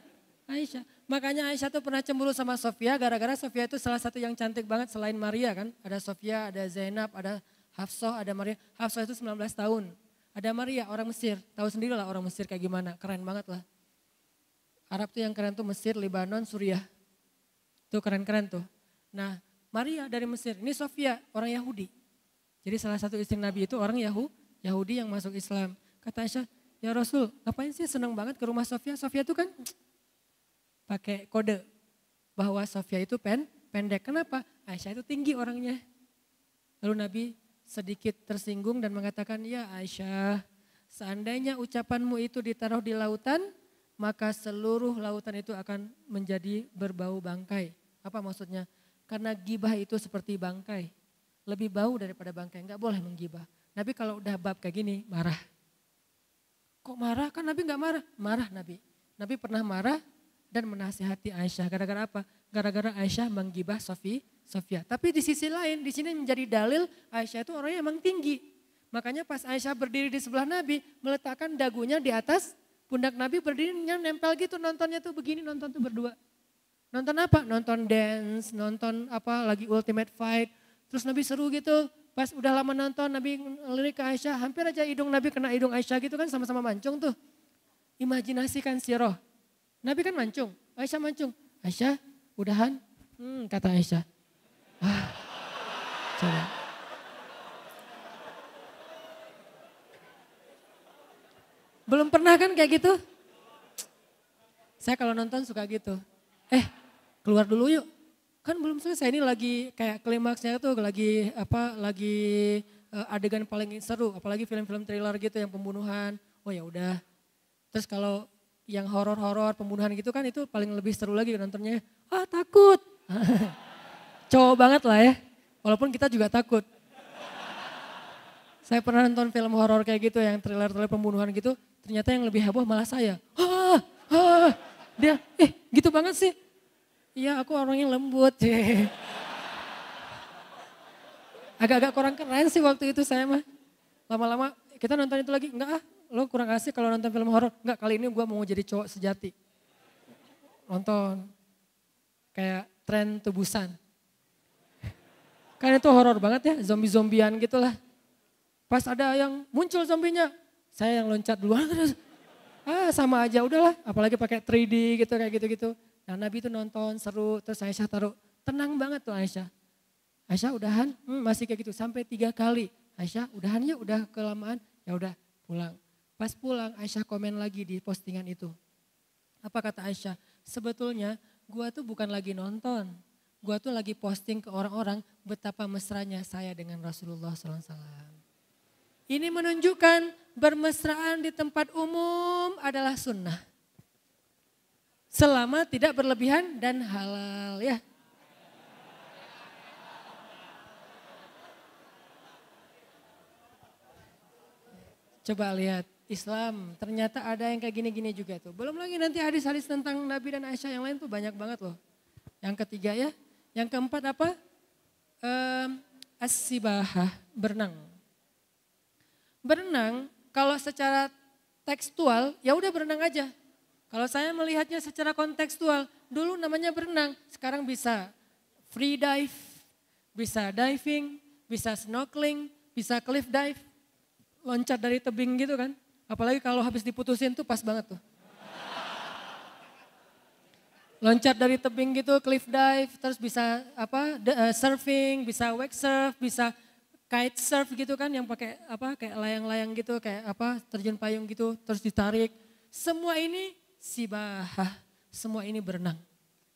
Aisyah. Makanya Aisyah tuh pernah cemburu sama Sofia gara-gara Sofia itu salah satu yang cantik banget selain Maria kan. Ada Sofia, ada Zainab, ada Hafsah, ada Maria. Hafsah itu 19 tahun. Ada Maria orang Mesir. Tahu sendiri lah orang Mesir kayak gimana. Keren banget lah. Arab tuh yang keren tuh Mesir, Lebanon, Suriah. Tuh keren-keren tuh. Nah Maria dari Mesir, ini Sofia orang Yahudi. Jadi salah satu istri Nabi itu orang Yahu, Yahudi yang masuk Islam. Kata Aisyah, ya Rasul ngapain sih senang banget ke rumah Sofia? Sofia itu kan pakai kode bahwa Sofia itu pen, pendek. Kenapa? Aisyah itu tinggi orangnya. Lalu Nabi sedikit tersinggung dan mengatakan, ya Aisyah, seandainya ucapanmu itu ditaruh di lautan, maka seluruh lautan itu akan menjadi berbau bangkai. Apa maksudnya? Karena gibah itu seperti bangkai. Lebih bau daripada bangkai, enggak boleh menggibah. Nabi kalau udah bab kayak gini, marah. Kok marah? Kan Nabi enggak marah. Marah Nabi. Nabi pernah marah dan menasihati Aisyah. Gara-gara apa? Gara-gara Aisyah menggibah Sofi, Sofia. Tapi di sisi lain, di sini menjadi dalil Aisyah itu orangnya emang tinggi. Makanya pas Aisyah berdiri di sebelah Nabi, meletakkan dagunya di atas pundak Nabi berdirinya nempel gitu nontonnya tuh begini nonton tuh berdua. Nonton apa? Nonton dance, nonton apa lagi ultimate fight. Terus Nabi seru gitu. Pas udah lama nonton Nabi ngelirik ke Aisyah, hampir aja hidung Nabi kena hidung Aisyah gitu kan sama-sama mancung tuh. Imajinasikan roh. Nabi kan mancung, Aisyah mancung. Aisyah, udahan? Hmm, kata Aisyah. Ah, coba. Belum pernah kan kayak gitu? Saya kalau nonton suka gitu. Eh, keluar dulu yuk. Kan belum selesai ini lagi kayak klimaksnya tuh lagi apa lagi uh, adegan paling seru, apalagi film-film thriller gitu yang pembunuhan. Oh ya udah. Terus kalau yang horor-horor pembunuhan gitu kan itu paling lebih seru lagi nontonnya. Ah takut. Cowok banget lah ya. Walaupun kita juga takut. Saya pernah nonton film horor kayak gitu yang thriller-thriller pembunuhan gitu. Ternyata yang lebih heboh malah saya. Ah, ah, dia, eh gitu banget sih. Iya aku orangnya lembut. Agak-agak kurang keren sih waktu itu saya mah. Lama-lama kita nonton itu lagi, enggak ah lo kurang asik kalau nonton film horor. Enggak kali ini gue mau jadi cowok sejati. Nonton kayak tren tebusan. Kan itu horor banget ya, zombie-zombian gitulah. Pas ada yang muncul zombinya, saya yang loncat duluan terus. Ah sama aja udahlah, apalagi pakai 3D gitu kayak gitu-gitu. Nah Nabi itu nonton seru, terus Aisyah taruh, tenang banget tuh Aisyah. Aisyah udahan, hmm, masih kayak gitu sampai tiga kali. Aisyah udahan ya udah kelamaan, ya udah pulang. Pas pulang Aisyah komen lagi di postingan itu. Apa kata Aisyah? Sebetulnya gua tuh bukan lagi nonton. Gua tuh lagi posting ke orang-orang betapa mesranya saya dengan Rasulullah SAW. Ini menunjukkan bermesraan di tempat umum adalah sunnah. Selama tidak berlebihan dan halal ya. Coba lihat Islam ternyata ada yang kayak gini-gini juga tuh. Belum lagi nanti hadis-hadis tentang Nabi dan Aisyah yang lain tuh banyak banget loh. Yang ketiga ya. Yang keempat apa? Um, as-sibahah, berenang. Berenang kalau secara tekstual ya udah berenang aja. Kalau saya melihatnya secara kontekstual, dulu namanya berenang, sekarang bisa free dive, bisa diving, bisa snorkeling, bisa cliff dive, loncat dari tebing gitu kan. Apalagi kalau habis diputusin tuh pas banget tuh. Loncat dari tebing gitu, cliff dive, terus bisa apa uh, surfing, bisa wake surf, bisa kite surf gitu kan yang pakai apa kayak layang-layang gitu kayak apa terjun payung gitu terus ditarik. Semua ini sibahah, semua ini berenang.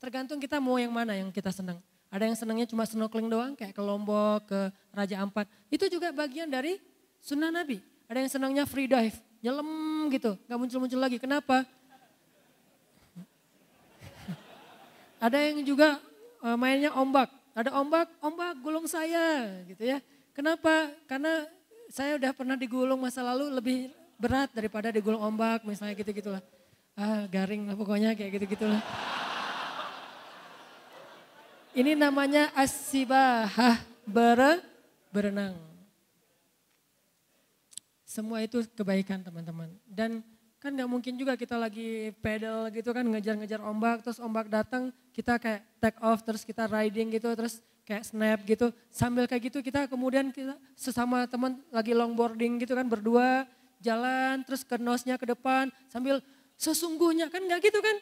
Tergantung kita mau yang mana yang kita senang. Ada yang senangnya cuma snorkeling doang kayak ke Lombok, ke Raja Ampat. Itu juga bagian dari sunnah Nabi. Ada yang senangnya free dive, nyelam gitu, gak muncul-muncul lagi. Kenapa? Ada yang juga eh, mainnya ombak. Ada ombak, ombak gulung saya gitu ya. Kenapa? Karena saya udah pernah digulung masa lalu lebih berat daripada digulung ombak misalnya gitu-gitulah. Ah garing lah pokoknya kayak gitu-gitulah. Ini namanya asibahah bere, berenang. Semua itu kebaikan teman-teman. Dan kan nggak mungkin juga kita lagi pedal gitu kan ngejar-ngejar ombak terus ombak datang kita kayak take off terus kita riding gitu terus kayak snap gitu sambil kayak gitu kita kemudian kita sesama teman lagi longboarding gitu kan berdua jalan terus ke nosnya ke depan sambil sesungguhnya kan nggak gitu kan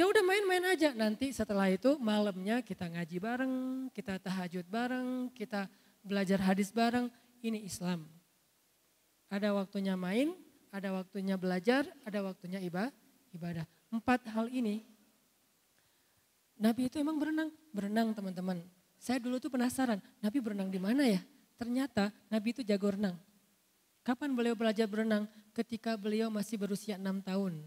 ya udah main-main aja. Nanti setelah itu malamnya kita ngaji bareng, kita tahajud bareng, kita belajar hadis bareng. Ini Islam. Ada waktunya main, ada waktunya belajar, ada waktunya ibadah. Empat hal ini Nabi itu emang berenang, berenang teman-teman. Saya dulu tuh penasaran, Nabi berenang di mana ya? Ternyata Nabi itu jago renang. Kapan beliau belajar berenang? Ketika beliau masih berusia enam tahun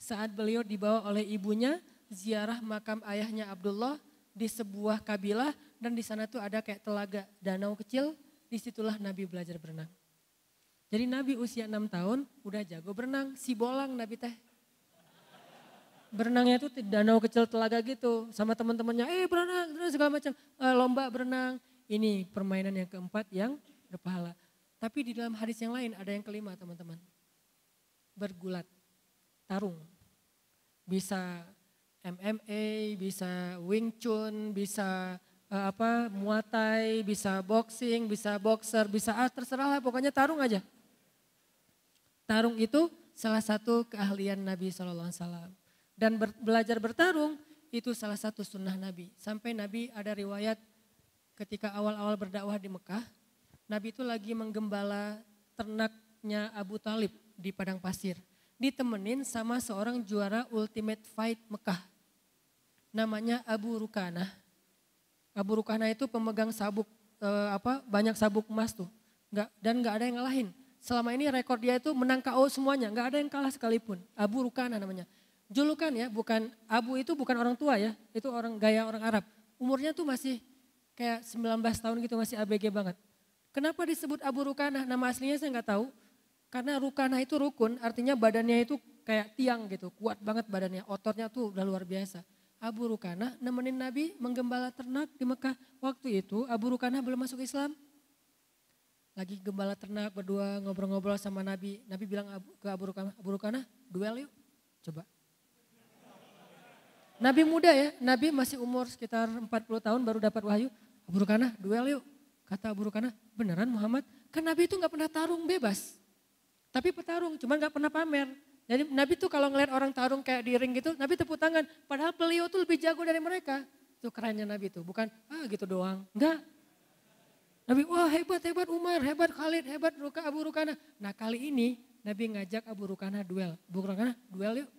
saat beliau dibawa oleh ibunya ziarah makam ayahnya Abdullah di sebuah kabilah dan di sana tuh ada kayak telaga danau kecil, di situlah Nabi belajar berenang. Jadi Nabi usia 6 tahun udah jago berenang, si bolang Nabi teh. Berenangnya tuh di danau kecil telaga gitu sama teman-temannya, eh berenang, berenang segala macam, e, lomba berenang. Ini permainan yang keempat yang berpahala. Tapi di dalam hadis yang lain ada yang kelima teman-teman. Bergulat tarung. Bisa MMA, bisa Wing Chun, bisa uh, apa Muay Thai, bisa boxing, bisa boxer, bisa ah, terserah lah pokoknya tarung aja. Tarung itu salah satu keahlian Nabi SAW. Dan ber, belajar bertarung itu salah satu sunnah Nabi. Sampai Nabi ada riwayat ketika awal-awal berdakwah di Mekah, Nabi itu lagi menggembala ternaknya Abu Talib di padang pasir ditemenin sama seorang juara Ultimate Fight Mekah. Namanya Abu Rukana. Abu Rukana itu pemegang sabuk eh, apa banyak sabuk emas tuh. Nggak, dan nggak ada yang ngalahin. Selama ini rekor dia itu menang KO semuanya, nggak ada yang kalah sekalipun. Abu Rukana namanya. Julukan ya, bukan Abu itu bukan orang tua ya, itu orang gaya orang Arab. Umurnya tuh masih kayak 19 tahun gitu masih ABG banget. Kenapa disebut Abu Rukana? Nama aslinya saya nggak tahu. Karena rukana itu rukun, artinya badannya itu kayak tiang gitu, kuat banget badannya, ototnya tuh udah luar biasa. Abu Rukana nemenin Nabi menggembala ternak di Mekah. Waktu itu Abu Rukana belum masuk Islam. Lagi gembala ternak berdua ngobrol-ngobrol sama Nabi. Nabi bilang ke Abu Rukana, Abu Rukana duel yuk. Coba. Nabi muda ya, Nabi masih umur sekitar 40 tahun baru dapat wahyu. Abu Rukana duel yuk. Kata Abu Rukana, beneran Muhammad? Kan Nabi itu gak pernah tarung bebas. Tapi petarung, cuma gak pernah pamer. Jadi Nabi tuh kalau ngeliat orang tarung kayak di ring gitu, Nabi tepuk tangan. Padahal beliau tuh lebih jago dari mereka. Itu kerennya Nabi tuh, bukan ah gitu doang. Enggak. Nabi, wah hebat, hebat Umar, hebat Khalid, hebat Ruka, Abu Rukana. Nah kali ini Nabi ngajak Abu Rukana duel. Abu Rukana duel yuk.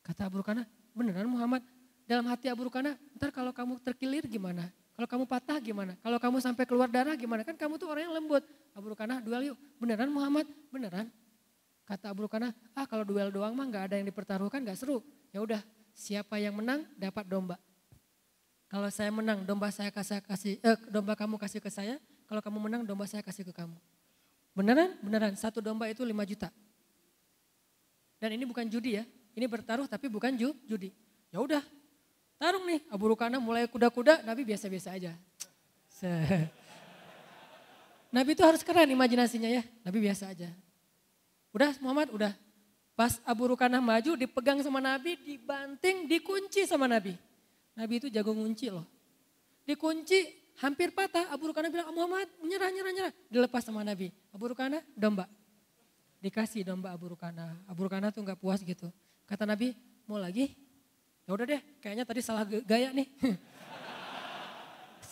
Kata Abu Rukana, beneran Muhammad. Dalam hati Abu Rukana, ntar kalau kamu terkilir gimana? Kalau kamu patah gimana? Kalau kamu sampai keluar darah gimana? Kan kamu tuh orang yang lembut. Abu Rukana duel yuk. Beneran Muhammad? Beneran? Kata Abu Rukana, ah kalau duel doang mah nggak ada yang dipertaruhkan nggak seru. Ya udah, siapa yang menang dapat domba. Kalau saya menang, domba saya kasih kasih eh, domba kamu kasih ke saya. Kalau kamu menang, domba saya kasih ke kamu. Beneran? Beneran. Satu domba itu 5 juta. Dan ini bukan judi ya. Ini bertaruh tapi bukan judi. Ya udah, tarung nih. Abu Rukana mulai kuda-kuda, Nabi biasa-biasa aja. Nabi itu harus keren imajinasinya ya. Nabi biasa aja. Udah Muhammad, udah. Pas Abu Rukanah maju, dipegang sama Nabi, dibanting, dikunci sama Nabi. Nabi itu jago ngunci loh. Dikunci, hampir patah. Abu Rukanah bilang, Muhammad menyerah, nyerah, nyerah. Dilepas sama Nabi. Abu Rukanah, domba. Dikasih domba Abu Rukanah. Abu Rukanah tuh gak puas gitu. Kata Nabi, mau lagi? Ya udah deh, kayaknya tadi salah gaya nih.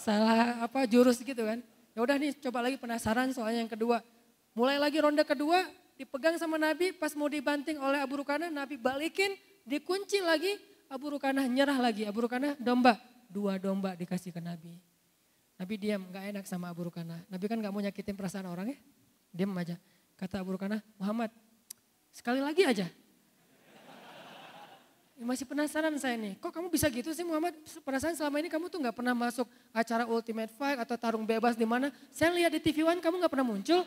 salah apa jurus gitu kan. Ya udah nih coba lagi penasaran soalnya yang kedua. Mulai lagi ronde kedua dipegang sama Nabi pas mau dibanting oleh Abu Rukana Nabi balikin dikunci lagi Abu Rukana nyerah lagi Abu Rukana domba dua domba dikasih ke Nabi. Nabi diam nggak enak sama Abu Rukana. Nabi kan nggak mau nyakitin perasaan orang ya. Diam aja. Kata Abu Rukana Muhammad sekali lagi aja. Masih penasaran saya nih, kok kamu bisa gitu sih Muhammad? Perasaan selama ini kamu tuh nggak pernah masuk acara Ultimate Fight atau tarung bebas di mana? Saya lihat di TV One kamu nggak pernah muncul.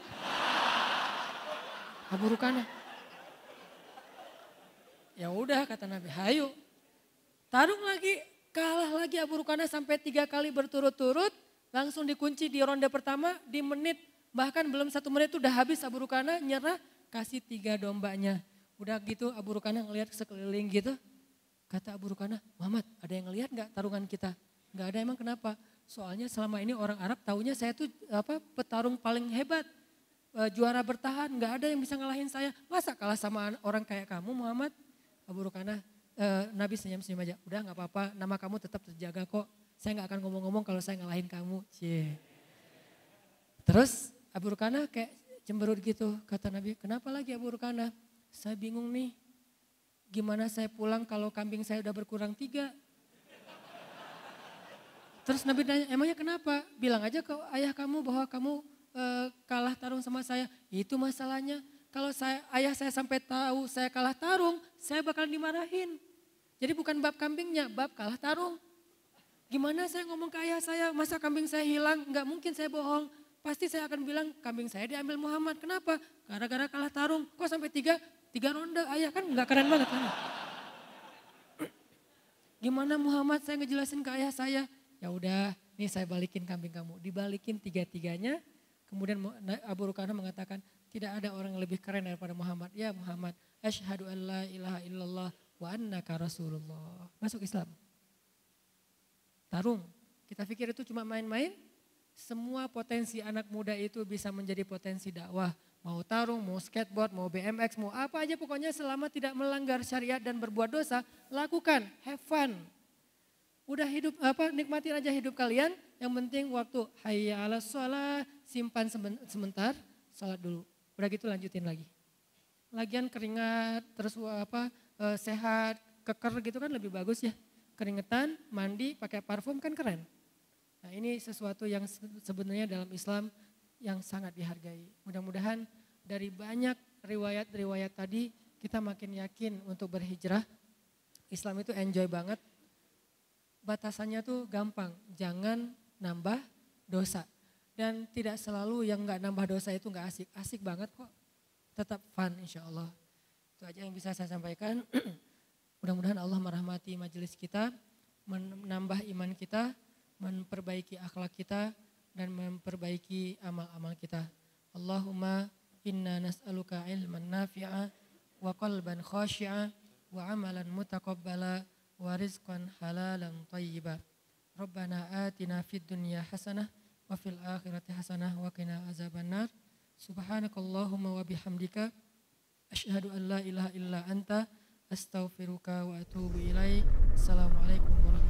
Abu Rukana. Ya udah kata Nabi, hayu. Tarung lagi, kalah lagi Abu Rukana sampai tiga kali berturut-turut. Langsung dikunci di ronde pertama di menit, bahkan belum satu menit udah habis Abu Rukana nyerah, kasih tiga dombanya. Udah gitu Abu Rukana ngelihat sekeliling gitu, Kata Abu Rukana, Muhammad ada yang ngelihat nggak tarungan kita? Nggak ada emang kenapa? Soalnya selama ini orang Arab taunya saya tuh apa petarung paling hebat. E, juara bertahan, nggak ada yang bisa ngalahin saya. Masa kalah sama orang kayak kamu Muhammad? Abu Rukana, e, Nabi senyum-senyum aja. Udah nggak apa-apa, nama kamu tetap terjaga kok. Saya nggak akan ngomong-ngomong kalau saya ngalahin kamu. Cie. Terus Abu Rukana kayak cemberut gitu. Kata Nabi, kenapa lagi Abu Rukana? Saya bingung nih, Gimana saya pulang kalau kambing saya udah berkurang tiga? Terus Nabi nanya, emangnya kenapa? Bilang aja ke ayah kamu bahwa kamu e, kalah tarung sama saya. Itu masalahnya. Kalau saya, ayah saya sampai tahu saya kalah tarung, saya bakal dimarahin. Jadi bukan bab kambingnya, bab kalah tarung. Gimana saya ngomong ke ayah saya, masa kambing saya hilang? Enggak mungkin saya bohong. Pasti saya akan bilang kambing saya diambil Muhammad. Kenapa? Gara-gara kalah tarung. Kok sampai tiga? Tiga ronde ayah kan nggak keren banget kan. Gimana Muhammad saya ngejelasin ke ayah saya? Ya udah, nih saya balikin kambing kamu. Dibalikin tiga-tiganya. Kemudian Abu Rukana mengatakan, tidak ada orang yang lebih keren daripada Muhammad. Ya Muhammad, asyhadu an la ilaha illallah wa annaka rasulullah. Masuk Islam. Tarung. Kita pikir itu cuma main-main. Semua potensi anak muda itu bisa menjadi potensi dakwah Mau tarung, mau skateboard, mau BMX, mau apa aja pokoknya selama tidak melanggar syariat dan berbuat dosa, lakukan, have fun. Udah hidup apa nikmatin aja hidup kalian, yang penting waktu hayya ala sholat, simpan sebentar, sholat dulu. Udah gitu lanjutin lagi. Lagian keringat, terus apa eh, sehat, keker gitu kan lebih bagus ya. Keringetan, mandi, pakai parfum kan keren. Nah ini sesuatu yang sebenarnya dalam Islam yang sangat dihargai. Mudah-mudahan dari banyak riwayat-riwayat tadi kita makin yakin untuk berhijrah. Islam itu enjoy banget. Batasannya tuh gampang, jangan nambah dosa. Dan tidak selalu yang nggak nambah dosa itu nggak asik, asik banget kok. Tetap fun insya Allah. Itu aja yang bisa saya sampaikan. Mudah-mudahan Allah merahmati majelis kita, menambah iman kita, memperbaiki akhlak kita, dan memperbaiki amal-amal kita. Allahumma inna nas'aluka ilman nafi'a wa qalban khashi'a wa amalan mutaqabbala wa rizqan halalan tayyiba. Rabbana atina fid dunya hasanah wa fil akhirati hasanah wa qina azaban nar. Subhanakallahumma wa bihamdika asyhadu an la ilaha illa anta astaghfiruka wa atubu ilaik. Assalamualaikum